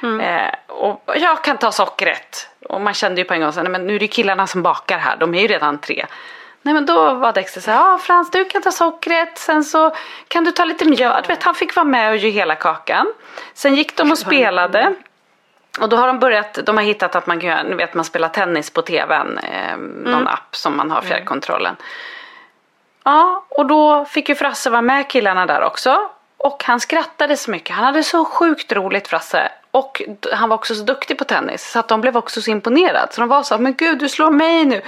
Mm. Eh, och jag kan ta sockret. Och man kände ju på en gång så men nu är det killarna som bakar här, de är ju redan tre. Nej men då var Dexter så här, ja Frans du kan ta sockret, sen så kan du ta lite mjöl. Vet han fick vara med och göra hela kakan. Sen gick de och spelade. Och då har de börjat, de har hittat att man kan, ni vet man spelar tennis på tvn, eh, någon mm. app som man har fjärrkontrollen. Ja, och då fick ju Frasse vara med killarna där också. Och han skrattade så mycket, han hade så sjukt roligt Frasse. Och han var också så duktig på tennis så att de blev också så imponerade. Så de var så men gud du slår mig nu.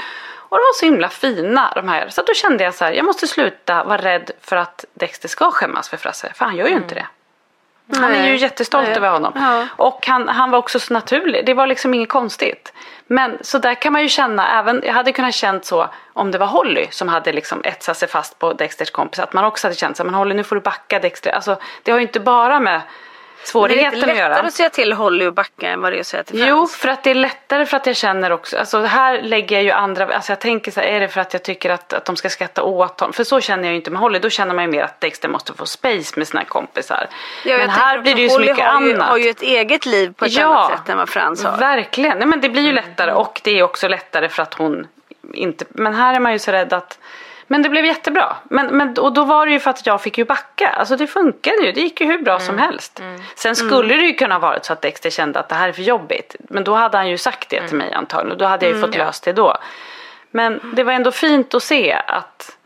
Och de var så himla fina de här. Så då kände jag så här, jag måste sluta vara rädd för att Dexter ska skämmas för Frasse. För han gör ju mm. inte det. Han är ju jättestolt Nej. över honom. Ja. Och han, han var också så naturlig. Det var liksom inget konstigt. Men så där kan man ju känna, även, jag hade kunnat känt så om det var Holly som hade liksom etsat sig fast på Dexters kompis. Att man också hade känt så men Holly nu får du backa Dexter. Alltså det har ju inte bara med svårigheten Men det är att lättare göra. att säga till Holly och backa än vad det är att säga till Frans. Jo, för att det är lättare för att jag känner också, alltså här lägger jag ju andra, alltså jag tänker så här, är det för att jag tycker att, att de ska skratta åt honom? För så känner jag ju inte med Holly, då känner man ju mer att Dexter måste få space med sina kompisar. Ja, Men här blir det ju så Holly mycket har annat. har ju ett eget liv på ett annat sätt än vad Frans har. Verkligen, Nej, men det blir ju lättare och det är också lättare för att hon inte, men här är man ju så rädd att men det blev jättebra. Men, men, och då var det ju för att jag fick ju backa. Alltså det funkade ju. Det gick ju hur bra som helst. Sen skulle det ju kunna varit så att Dexter kände att det här är för jobbigt. Men då hade han ju sagt det till mig antagligen. Och då hade jag ju fått löst det då. Men det var ändå fint att se att,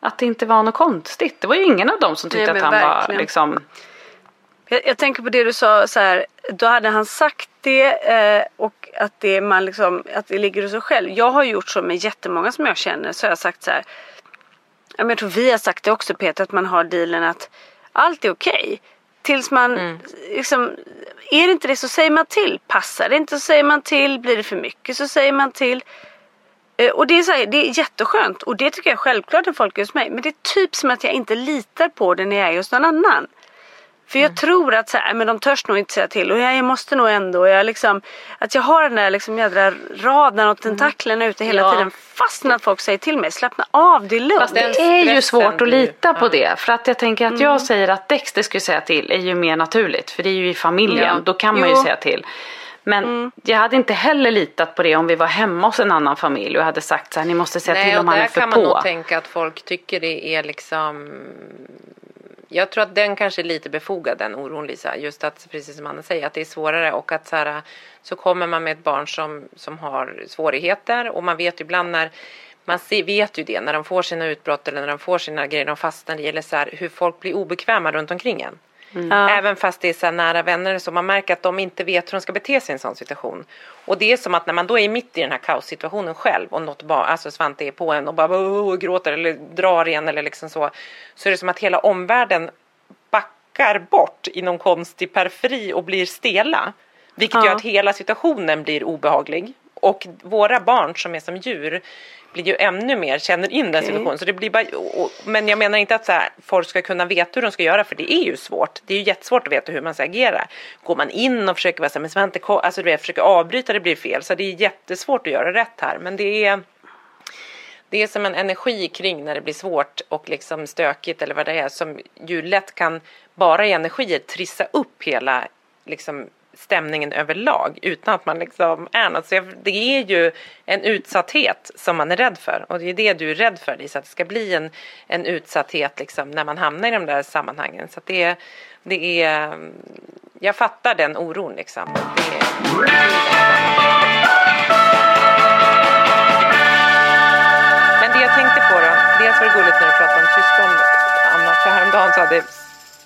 att det inte var något konstigt. Det var ju ingen av dem som tyckte Nej, att han var verkligen. liksom Jag, jag tänker på det du sa så här, då hade han sagt det eh, och att det, man liksom, att det ligger hos sig själv. Jag har gjort så med jättemånga som jag känner så har jag sagt så här. Men Jag tror vi har sagt det också Peter att man har dealen att allt är okej. Tills man liksom, är det inte det så säger man till. Passar det inte så säger man till. Blir det för mycket så säger man till. Eh, Och det är, så här, det är jätteskönt och det tycker jag är självklart när folk är hos mig. Men det är typ som att jag inte litar på det när jag är hos någon annan. För jag tror att så här, men de törs nog inte säga till och jag, måste nog ändå. Jag liksom, att jag har den där liksom jädra raden och tentaklerna ute hela Ja. tiden. Fast när folk säger till mig, slappna av, det är lugnt. Fast det är ju svårt att lita på ja. det. För att jag tänker att jag säger att Dexter skulle säga till är ju mer naturligt. För det är ju i familjen. Ja. Då kan man ju Jo. säga till. Men jag hade inte heller litat på det om vi var hemma hos en annan familj och hade sagt så här, ni måste säga Nej, till och om han där är för kan man på. nog tänka att folk tycker det är liksom jag tror att den kanske är lite befogad den oron Lisa. Just att precis som Anna säger att det är svårare och att så, här, så kommer man med ett barn som, som har svårigheter och man vet ju ibland när man ser, vet ju det när de får sina utbrott eller när de får sina grejer de fastnar i eller så här, hur folk blir obekväma runt omkring en. Ja. Även fast det är så nära vänner så man märker att de inte vet hur de ska bete sig i en sån situation. Och det är som att när man då är mitt i den här kaossituationen själv och något barn, alltså Svante är på en och bara och gråter eller drar igen eller liksom så. Så är det som att hela omvärlden backar bort i någon konstig periferi och blir stela. Vilket gör Ja. att hela situationen blir obehaglig. Och våra barn som är som djur blir ju ännu mer, känner in den Okej. situationen. Så det blir bara, och, men jag menar inte att så här, folk ska kunna veta hur de ska göra för det är ju svårt. Det är ju jättesvårt att veta hur man ska agera. Går man in och försöker vara så här, men Svante, ko-" alltså du vet, försöker avbryta det blir fel. Så det är jättesvårt att göra rätt här. Men det är det är som en energi kring när det blir svårt och liksom stökigt eller vad det är som ju lätt kan bara i energier trissa upp hela liksom stämningen överlag utan att man liksom är något. Så jag, det är ju en utsatthet som man är rädd för och det är det du är rädd för Lisa, att det ska bli en, en utsatthet liksom när man hamnar i de där sammanhangen. Så att det, är- det är, jag fattar den oron liksom. Det är, Men det jag tänkte på då, dels var det gulligt när du pratade om syskon Anna, för häromdagen så hade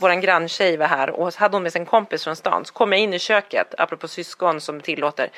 våran granntjej var här och hade hon med sig en kompis från stan. Så kom jag in i köket, apropå syskon som tillåter.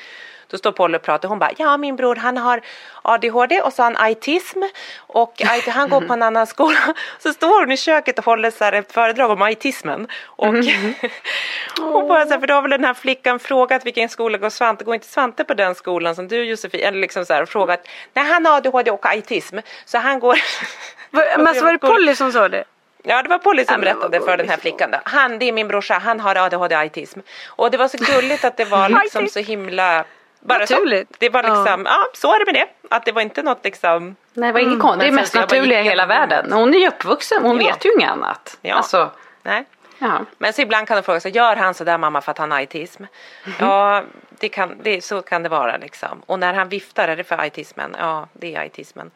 Då står Polly och pratar hon bara, ja min bror han har ADHD och så har han autism och han går på en annan skola. [laughs] Så står hon i köket och håller så här ett föredrag om autismen. Och, [laughs] och bara så här, för då har väl den här flickan frågat vilken skola går Svante, går inte Svante på den skolan som du Josefin? Eller liksom så här frågat, nej han har ADHD och autism så han går [laughs] Men alltså var det Polly som sa det? Ja, det var Polly som Ja, berättade för den här flickan. Då. Han, det är min brorsa, han har ADHD autism. Och det var så gulligt att det var [laughs] liksom så himla... Bara så. Naturligt. Det var liksom, ja. så är det med det. Att det var inte något liksom... Nej, det var inget konstigt. Det är mest så naturliga i hela världen. Hon är ju uppvuxen, hon Ja. vet ju inget annat. Ja. Alltså, Nej. ja. Men så ibland kan de fråga sig, gör han sådär mamma för att han har autism? Mhm. Ja, det kan, det, så kan det vara liksom. Och när han viftar, är det för autismen? Ja, det är autismen.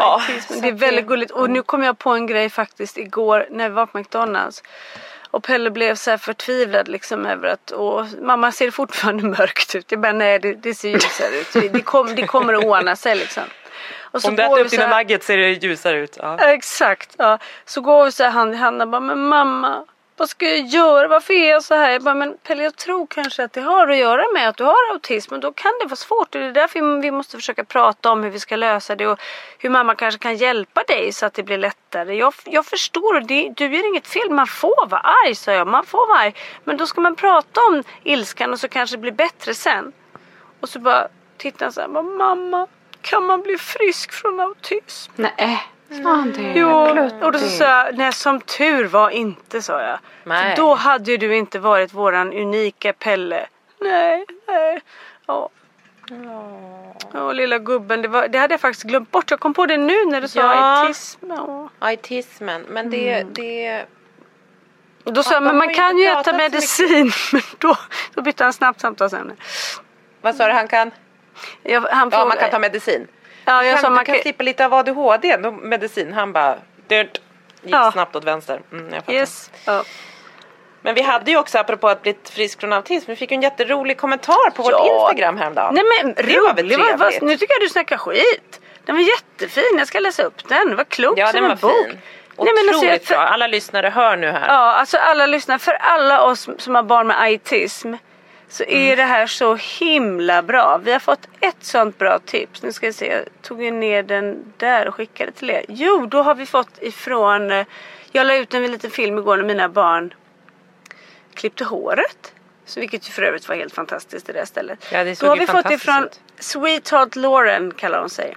Ja, Men det är väldigt gulligt. Och nu kom jag på en grej faktiskt igår när vi var på McDonalds. Och Pelle blev så här förtvivlad liksom över att åh, mamma ser det fortfarande [laughs] mörkt ut. Jag bara nej det, det ser ljusare ut. Det, kom, det kommer att ordna sig liksom. Och så Om du äter upp dina här- nuggets ser det ljusare ut. Ja. Exakt. Ja. Så går vi så här hand i hand och bara, men mamma, vad ska jag göra? Varför är jag så här? Jag bara, men Pelle jag tror kanske att det har att göra med att du har autism och då kan det vara svårt. Och det är därför vi måste försöka prata om hur vi ska lösa det och hur mamma kanske kan hjälpa dig så att det blir lättare. Jag, jag förstår, det, du gör inget fel, man får vara arg sa jag, man får vara arg. Men då ska man prata om ilskan och så kanske det blir bättre sen. Och så bara tittar han så här, mamma, kan man bli frisk från autism? Nej. Ja, det är Jo, och då sa jag, nej som tur var inte sa jag. Nej. För då hade ju du inte varit våran unika Pelle. Nej, nej. Ja. Ja, lilla gubben, det, var, det hade jag faktiskt glömt bort. Jag kom på det nu när du sa Ja. autism. Ja. Autismen, men det, Mm. det Och då sa Ja, jag, men man kan ju äta medicin. [laughs] Men då, då bytte han snabbt samtalsämne. vad sa du han kan? Jag, han Ja man kan ta medicin. Ja, jag kan, sa du man kan slippa lite av ADHD, medicin. Han bara dyrt. Gick Ja. snabbt åt vänster. Mm, jag fattar. Yes. Ja. Men vi hade ju också apropå att bli frisk från autism, vi fick ju en jätterolig kommentar på vårt Ja. Instagram häromdagen. Nej men det var rolig, vad- nu tycker jag du snackar skit. Den var jättefin, jag ska läsa upp den. Vad klok Ja som en bok. fin. Nej, men alltså, Otroligt jag- för- bra. Alla lyssnare hör nu här. Ja, alltså alla lyssnar. För alla oss som har barn med autism så är Mm. det här så himla bra. Vi har fått ett sånt bra tips. Nu ska vi se, jag tog ju ner den där och skickade till er. Jo, då har vi fått ifrån... eh, Jag la ut en liten film igår när mina barn klippte håret. Så vilket ju för övrigt var helt fantastiskt i det stället. Ja, det då har vi fått ifrån ut. Sweetheart Lauren kallar hon sig.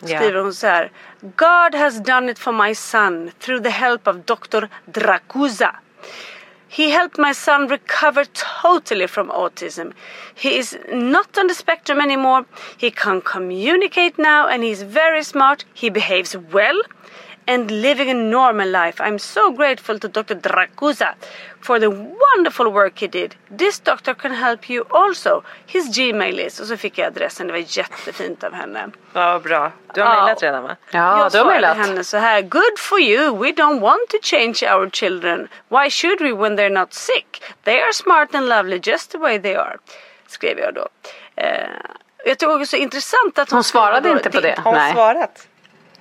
Ja. Skriver hon så här. God has done it for my son through the help of Dr. Dracusa. He helped my son recover totally from autism. He is not on the spectrum anymore. He can communicate now and he's very smart. He behaves well and living a normal life. I'm so grateful to Dr. Dracusa for the wonderful work he did. This doctor can help you also. His Gmail is... Och så fick jag adressen. Det var jättefint av henne. Ja, bra. Du har Ja. mejlat redan va? Ja, jag du har mejlat. henne så här. Good for you. We don't want to change our children. Why should we when they're not sick? They are smart and lovely just the way they are. Skrev jag då. Eh, jag tycker också intressant att hon, Hon svarade inte på det. Har hon Nej. svarat?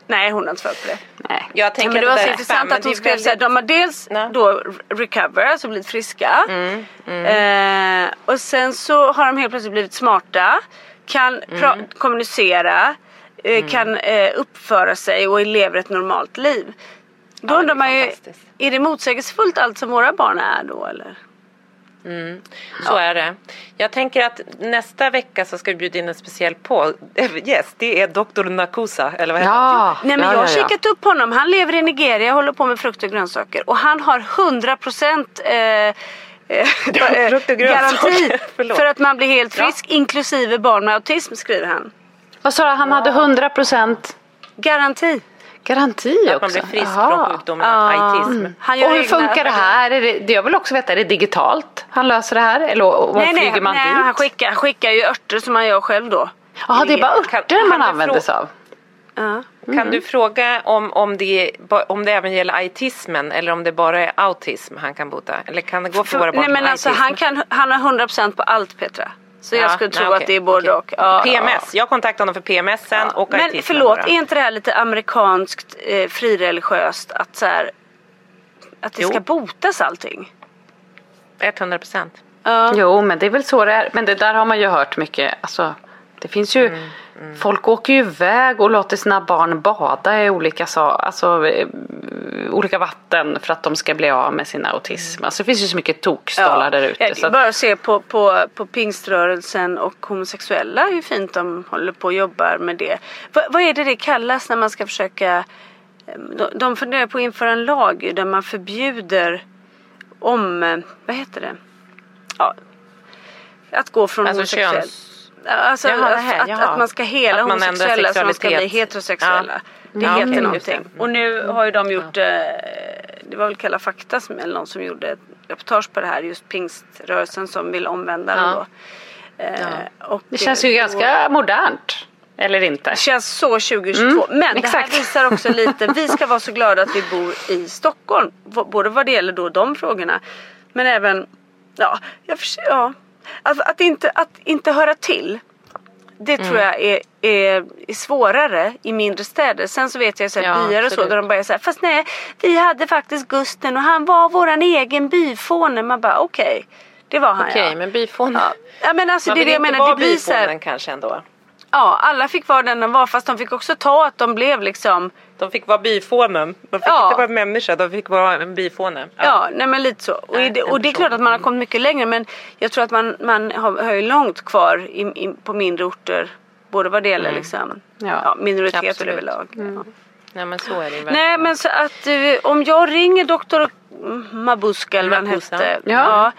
Nej, hon har inte svarat på det. Nej. Jag Ja, tänker men det var så intressant att hon skrev väldigt- de har dels Nej. då recover, alltså blivit friska. Mm, Eh, och sen så har de helt plötsligt blivit smarta, kan Mm. kommunicera, eh, kan eh, uppföra sig och lever ett normalt liv. Då Ja, undrar man ju, är det motsägelsefullt allt som våra barn är då eller? Så är det. Jag tänker att nästa vecka så ska vi bjuda in en speciell på. [laughs] Yes, det är Dr. Nakusa, eller vad heter? Ja, Nej men ja, jag har ja, ja. kikat upp honom, han lever i Nigeria, håller på med frukt och grönsaker och han har 100% eh, [laughs] eh, eh, och garanti [laughs] för att man blir helt frisk inklusive barn med autism skriver han. Vad sa du, han hade 100% Garanti. Garanti också? Att man blir frisk Jaha. från sjukdomen autism. Han gör Och hur funkar det här? Är det, det jag vill också veta, är det digitalt han löser det här? Eller Nej, nej, flyger man nej dit? han, skickar, han skickar ju örter som han gör själv då. Jaha, det är bara örter man använder sig av? Ja. Kan du fråga om, om, det, om det även gäller autismen eller om det bara är autism han kan bota? Eller kan det gå för våra barn Nej men alltså autism? han, kan, han har 100% på allt Petra. Så jag Ja, skulle nej, tro okej, att det är både okej. och. Ja, PMS, jag kontaktade honom för PMS sen och Men förlåt, är inte det här lite amerikanskt eh, frireligiöst att så här, att det Jo. ska botas allting? 100 procent. Ja. Jo, men det är väl så det är. Men det där har man ju hört mycket. Alltså, det finns ju, Mm, folk åker ju iväg och låter sina barn bada i olika, sa- alltså, eh, olika vatten för att de ska bli av med sin autism. Alltså, det finns ju så mycket tokstollar där ute. Ja, bara att se på, på, på pingströrelsen och homosexuella hur fint de håller på och jobbar med det. Va, vad är det det kallas när man ska försöka eh, de, de funderar på att införa en lag där man förbjuder om, eh, vad heter det? Ja, att gå från Alltså homosexuell. köns... Alltså Jaha, att, jaha. att man ska hela Att homosexuella så de ska bli heterosexuella. Det Ja, heter just någonting. det. Och nu har ju de gjort, eh, det var väl Kalla fakta som, eller någon som gjorde ett reportage på det här, just pingströrelsen som vill omvända Ja. då. Eh, och Det känns ju ganska modernt. Eller inte? det känns så 2022. Mm, Men det här exakt. visar också lite, vi ska vara så glada att vi bor i Stockholm. Både vad det gäller då de frågorna. Men även, ja, jag förs- ja. Att, att, inte, att inte höra till. Det Mm. tror jag är, är, är svårare i mindre städer. Sen så vet jag så här, Ja, byar och så där de bara säger fast nej, vi hade faktiskt Gusten och han var våran egen byfåne. Man bara okej, det var han Okej, ja. men byfåne. Ja. men alltså Man det är vill det jag inte menar, vara det blir så här, byfånen kanske ändå. Ja, alla fick vara den de var fast de fick också ta att de blev liksom De fick vara byfånen. De fick Ja. inte vara en människa, de fick vara en byfåne. Ja, nej men lite så. Och, Nej, det, och det är klart att man har kommit mycket längre men jag tror att man, man har, har ju långt kvar i, i, på mindre orter. Både vad det gäller liksom, Ja, ja, minoriteter absolut. överlag. Ja. Nej men så är det ju verkligen. Nej men så att eh, om jag ringer doktor Mabuska eller vad han hette. Ja. Ja.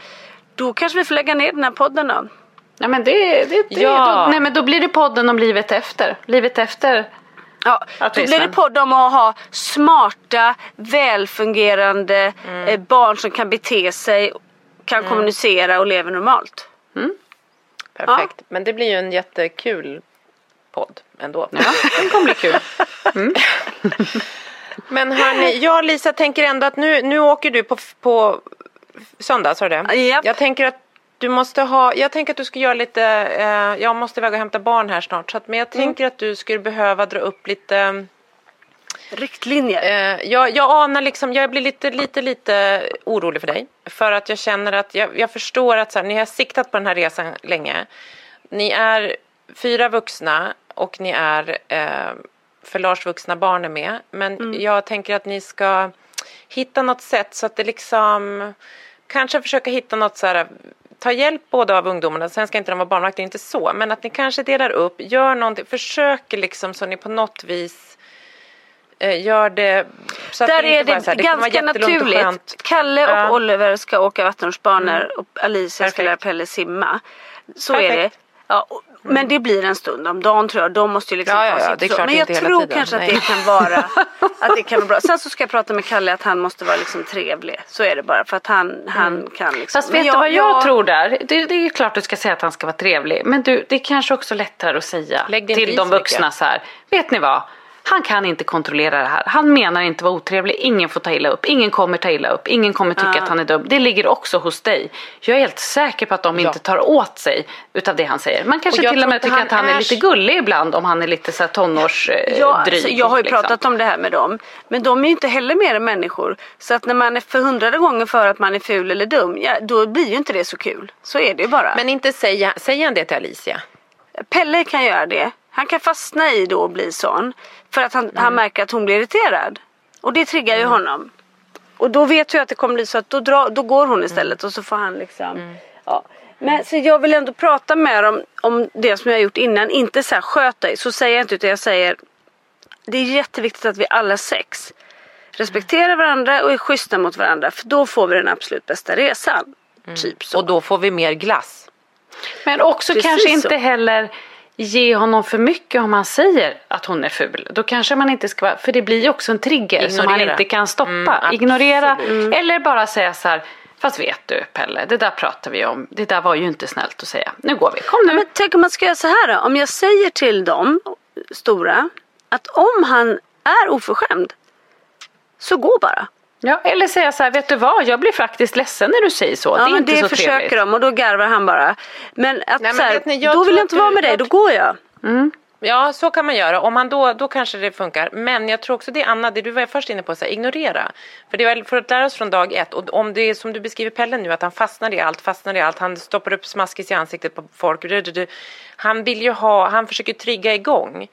Då kanske vi får lägga ner den här podden då. Ja, men det, det, det, Ja. då, nej, men då blir det podden om livet efter. Livet efter. Ja, då blir det podd om att ha smarta, välfungerande Mm. eh, barn som kan bete sig, kan kommunicera och lever normalt. Perfekt. Men det blir ju en jättekul podd ändå. Ja, [laughs] det kommer bli kul. [laughs] Men hörni, jag och Lisa tänker ändå att nu, nu åker du på, på söndag, sa du det? Japp. Jag tänker att du måste ha, jag tänker att du ska göra lite, eh, jag måste iväg och hämta barn här snart. Så att, men jag tänker att du skulle behöva dra upp lite Riktlinjer. Eh, jag, jag anar liksom, jag blir lite, lite, lite orolig för dig. För att jag känner att, jag, jag förstår att så här, ni har siktat på den här resan länge. Ni är fyra vuxna och ni är eh, för Lars vuxna barn är med. Men jag tänker att ni ska hitta något sätt så att det liksom, kanske försöka hitta något så här, ta hjälp både av ungdomarna, sen ska inte de vara barnvakter, inte så, men att ni kanske delar upp, gör någonting, försöker liksom så ni på något vis eh, gör det så att Där det inte är det, så här, det ganska och naturligt. skönt. Kalle och Ja. Mm. Oliver ska åka vattenrutschbanor och Alicia ska Perfekt. lära Pelle simma. Så är det. Perfekt. Mm. Ja, och, Men det blir en stund om dagen tror jag. De måste ju liksom Ja, ja, ja, det är klart Men jag tror kanske att Nej. det kan vara [laughs] att det kan vara bra. Sen så ska jag prata med Kalle att han måste vara liksom trevlig. Så är det bara för att han, han Mm. kan liksom. Fast vet du vad jag tror där? Det, det är klart du ska säga att han ska vara trevlig. Men du, det är kanske också lättare att säga till de vuxna så här. Vet ni vad? Han kan inte kontrollera det här. Han menar inte vara otrevlig. Ingen får ta illa upp. Ingen kommer ta illa upp. Ingen kommer tycka att han är dum. Det ligger också hos dig. Jag är helt säker på att de inte tar åt sig utav det han säger. Man kanske Och till och med tycker han att han är, är lite gullig ibland om han är lite så här tonårsdryg. Ja, alltså, jag har ju liksom. pratat om det här med dem. Men de är ju inte heller mer än människor. Så att när man är för hundrade gången för att man är ful eller dum, ja, då blir ju inte det så kul. Så är det ju bara. Men inte säga, säger han det till Alicia? Pelle kan göra det. Han kan fastna i då och bli sån. För att han, Mm. han märker att hon blir irriterad. Och det triggar ju honom. Och då vet jag att det kommer bli så att då, drar, då går hon istället och så får han liksom. Mm. Ja. Men så jag vill ändå prata med dem om det som jag har gjort innan. Inte så här sköt dig. Så säger jag inte utan jag säger. Det är jätteviktigt att vi alla sex respekterar varandra och är schyssta mot varandra. För då får vi den absolut bästa resan. Typ så. Och då får vi mer glass. Men också Precis kanske så. inte heller ge honom för mycket om han säger att hon är ful. Då kanske man inte ska för det blir ju också en trigger som han Ignorera. inte kan stoppa. Mm. Ignorera eller bara säga så här. Fast vet du Pelle, det där pratar vi om. Det där var ju inte snällt att säga. Nu går vi, kom nu. Men tänk om man ska göra så här då. Om jag säger till dem, stora, att om han är oförskämd så gå bara. Ja, eller säga så här, vet du vad, jag blir faktiskt ledsen när du säger så. Ja, det är men inte det så försöker trevligt. de och då garvar han bara. Men att men så här, ni, då vill jag inte vara med dig, då går jag. Ja, så kan man göra. Om man då, då kanske det funkar. Men jag tror också det Anna, det du var först inne på, så här, ignorera. För det var för att lära oss från dag ett. Och om det är som du beskriver Pelle nu, att han fastnar i allt, fastnar i allt. Han stoppar upp smaskis i ansiktet på folk. Han vill ju ha, han försöker trigga igång.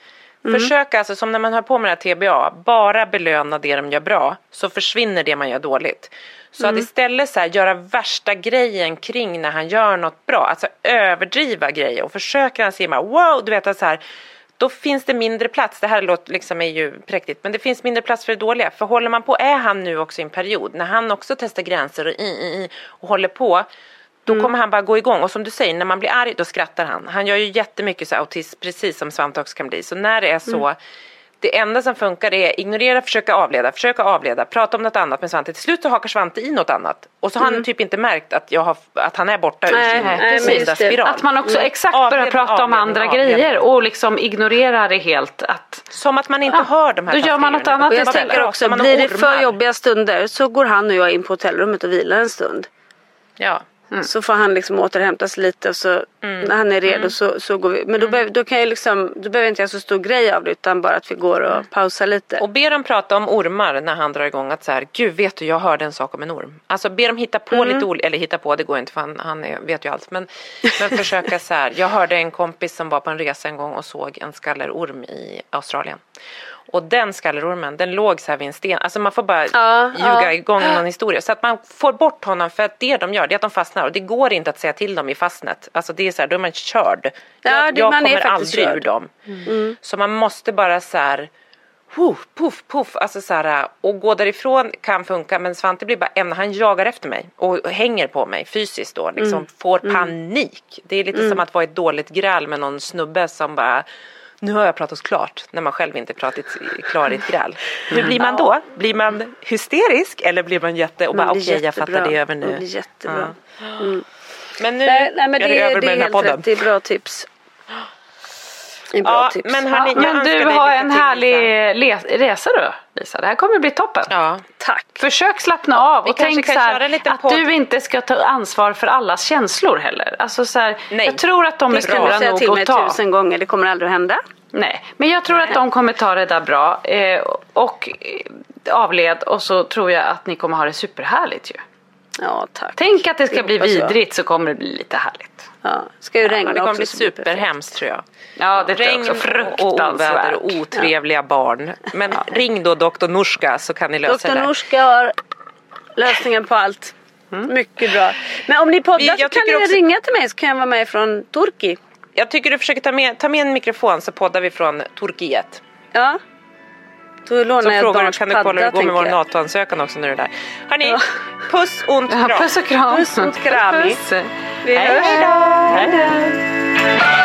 Försök alltså, som när man hör på med det här TBA, bara belöna det de gör bra. Så försvinner det man gör dåligt. Så att istället så här, göra värsta grejen kring när han gör något bra. Alltså överdriva grejer och försöker han simma, wow, du vet att så här. Då finns det mindre plats, det här låter liksom är ju präktigt, men det finns mindre plats för det dåliga. För håller man på, är han nu också i en period när han också testar gränser och, i, i, i, och håller på. Då kommer han bara gå igång och som du säger, när man blir arg då skrattar han. Han gör ju jättemycket så autism, precis som Svante också kan bli. Så när det är så, det enda som funkar är ignorera, försöka avleda, försöka avleda, prata om något annat med Svante. Till slut så hakar Svante i något annat. Och så har han typ inte märkt att, jag har, att han är borta ur Nej, sin nej, det. spiral. Att man också exakt Avled- börjar prata om avledning, andra avledning. grejer och liksom ignorerar det helt. Att, Som att man inte Ja, hör de här då gör man något annat Och jag istället. tänker också, blir det för jobbiga stunder så går han och jag in på hotellrummet och vilar en stund. Ja. Så får han liksom återhämta sig lite och så när han är redo så, så går vi. Men då, behöver, då kan jag liksom, då behöver jag inte göra så stor grej av det utan bara att vi går och pausar lite. Och be dem prata om ormar när han drar igång att så här, gud vet du jag hörde en sak om en orm. Alltså be dem hitta på lite olika, eller hitta på det går inte för han, han är, vet ju allt. Men, men försöka så här, jag hörde en kompis som var på en resa en gång och såg en skallerorm i Australien. Och den skallerormen, den låg så här vid en sten. Alltså man får bara Ja, ljuga ja. igång någon historia. Så att man får bort honom för att det de gör, det är att de fastnar. Och det går inte att säga till dem i fastnet. Alltså det är så här, då är man körd. Ja, jag jag kommer aldrig körd. ur dem. Så man måste bara så här Puff, puff, puff. Alltså så här, och gå därifrån kan funka men Svante blir bara ämne. Han jagar efter mig och hänger på mig fysiskt då. Liksom Mm. får panik. Det är lite som att vara i ett dåligt gräl med någon snubbe som bara nu har jag pratat klart när man själv inte pratat klar i ett gräl. Hur blir man då? Blir man hysterisk eller blir man jätte och bara okej jag fattar det över nu. blir jättebra. Men nu Nej, nej men är det, det över det med är den här podden. rätt. Det är bra tips. Det Ja, tips. men hörni, jag Men du har en härlig le- resa då Lisa. Det här kommer bli toppen. Ja. Tack. Försök slappna av Vi och tänk så här, att podd. du inte ska ta ansvar för allas känslor heller. Alltså så här, Nej. jag tror att de är Det kan du stora säga till nog mig att ta. tusen gånger. Det kommer aldrig att hända. Nej, men jag tror att de kommer ta det där bra. Eh, och eh, avled och så tror jag att ni kommer ha det superhärligt ju. Ja, tack. Tänk att det ska Det bli vidrigt så kommer det bli lite härligt. Ja, ska ju regna Ja, det kommer bli superhemskt tror jag. Ja, det tror jag Regn också. och oväder och otrevliga barn. Men ring då doktor Norska så kan ni lösa Doktor det. Norska har lösningen på allt. Mycket bra. Men om ni poddar Vi- så kan ni också- ringa till mig så kan jag vara med från Turki. Jag tycker du försöker ta med, ta med en mikrofon så poddar vi från Turkiet. Ja. Då lånar Så jag frågar du, kan du kolla hur det går med vår. NATO-ansökan också nu är du där. Hörni, Ja. puss, Ja, kram. puss och kram. Puss och kram. Puss. Vi hörs. Hej då.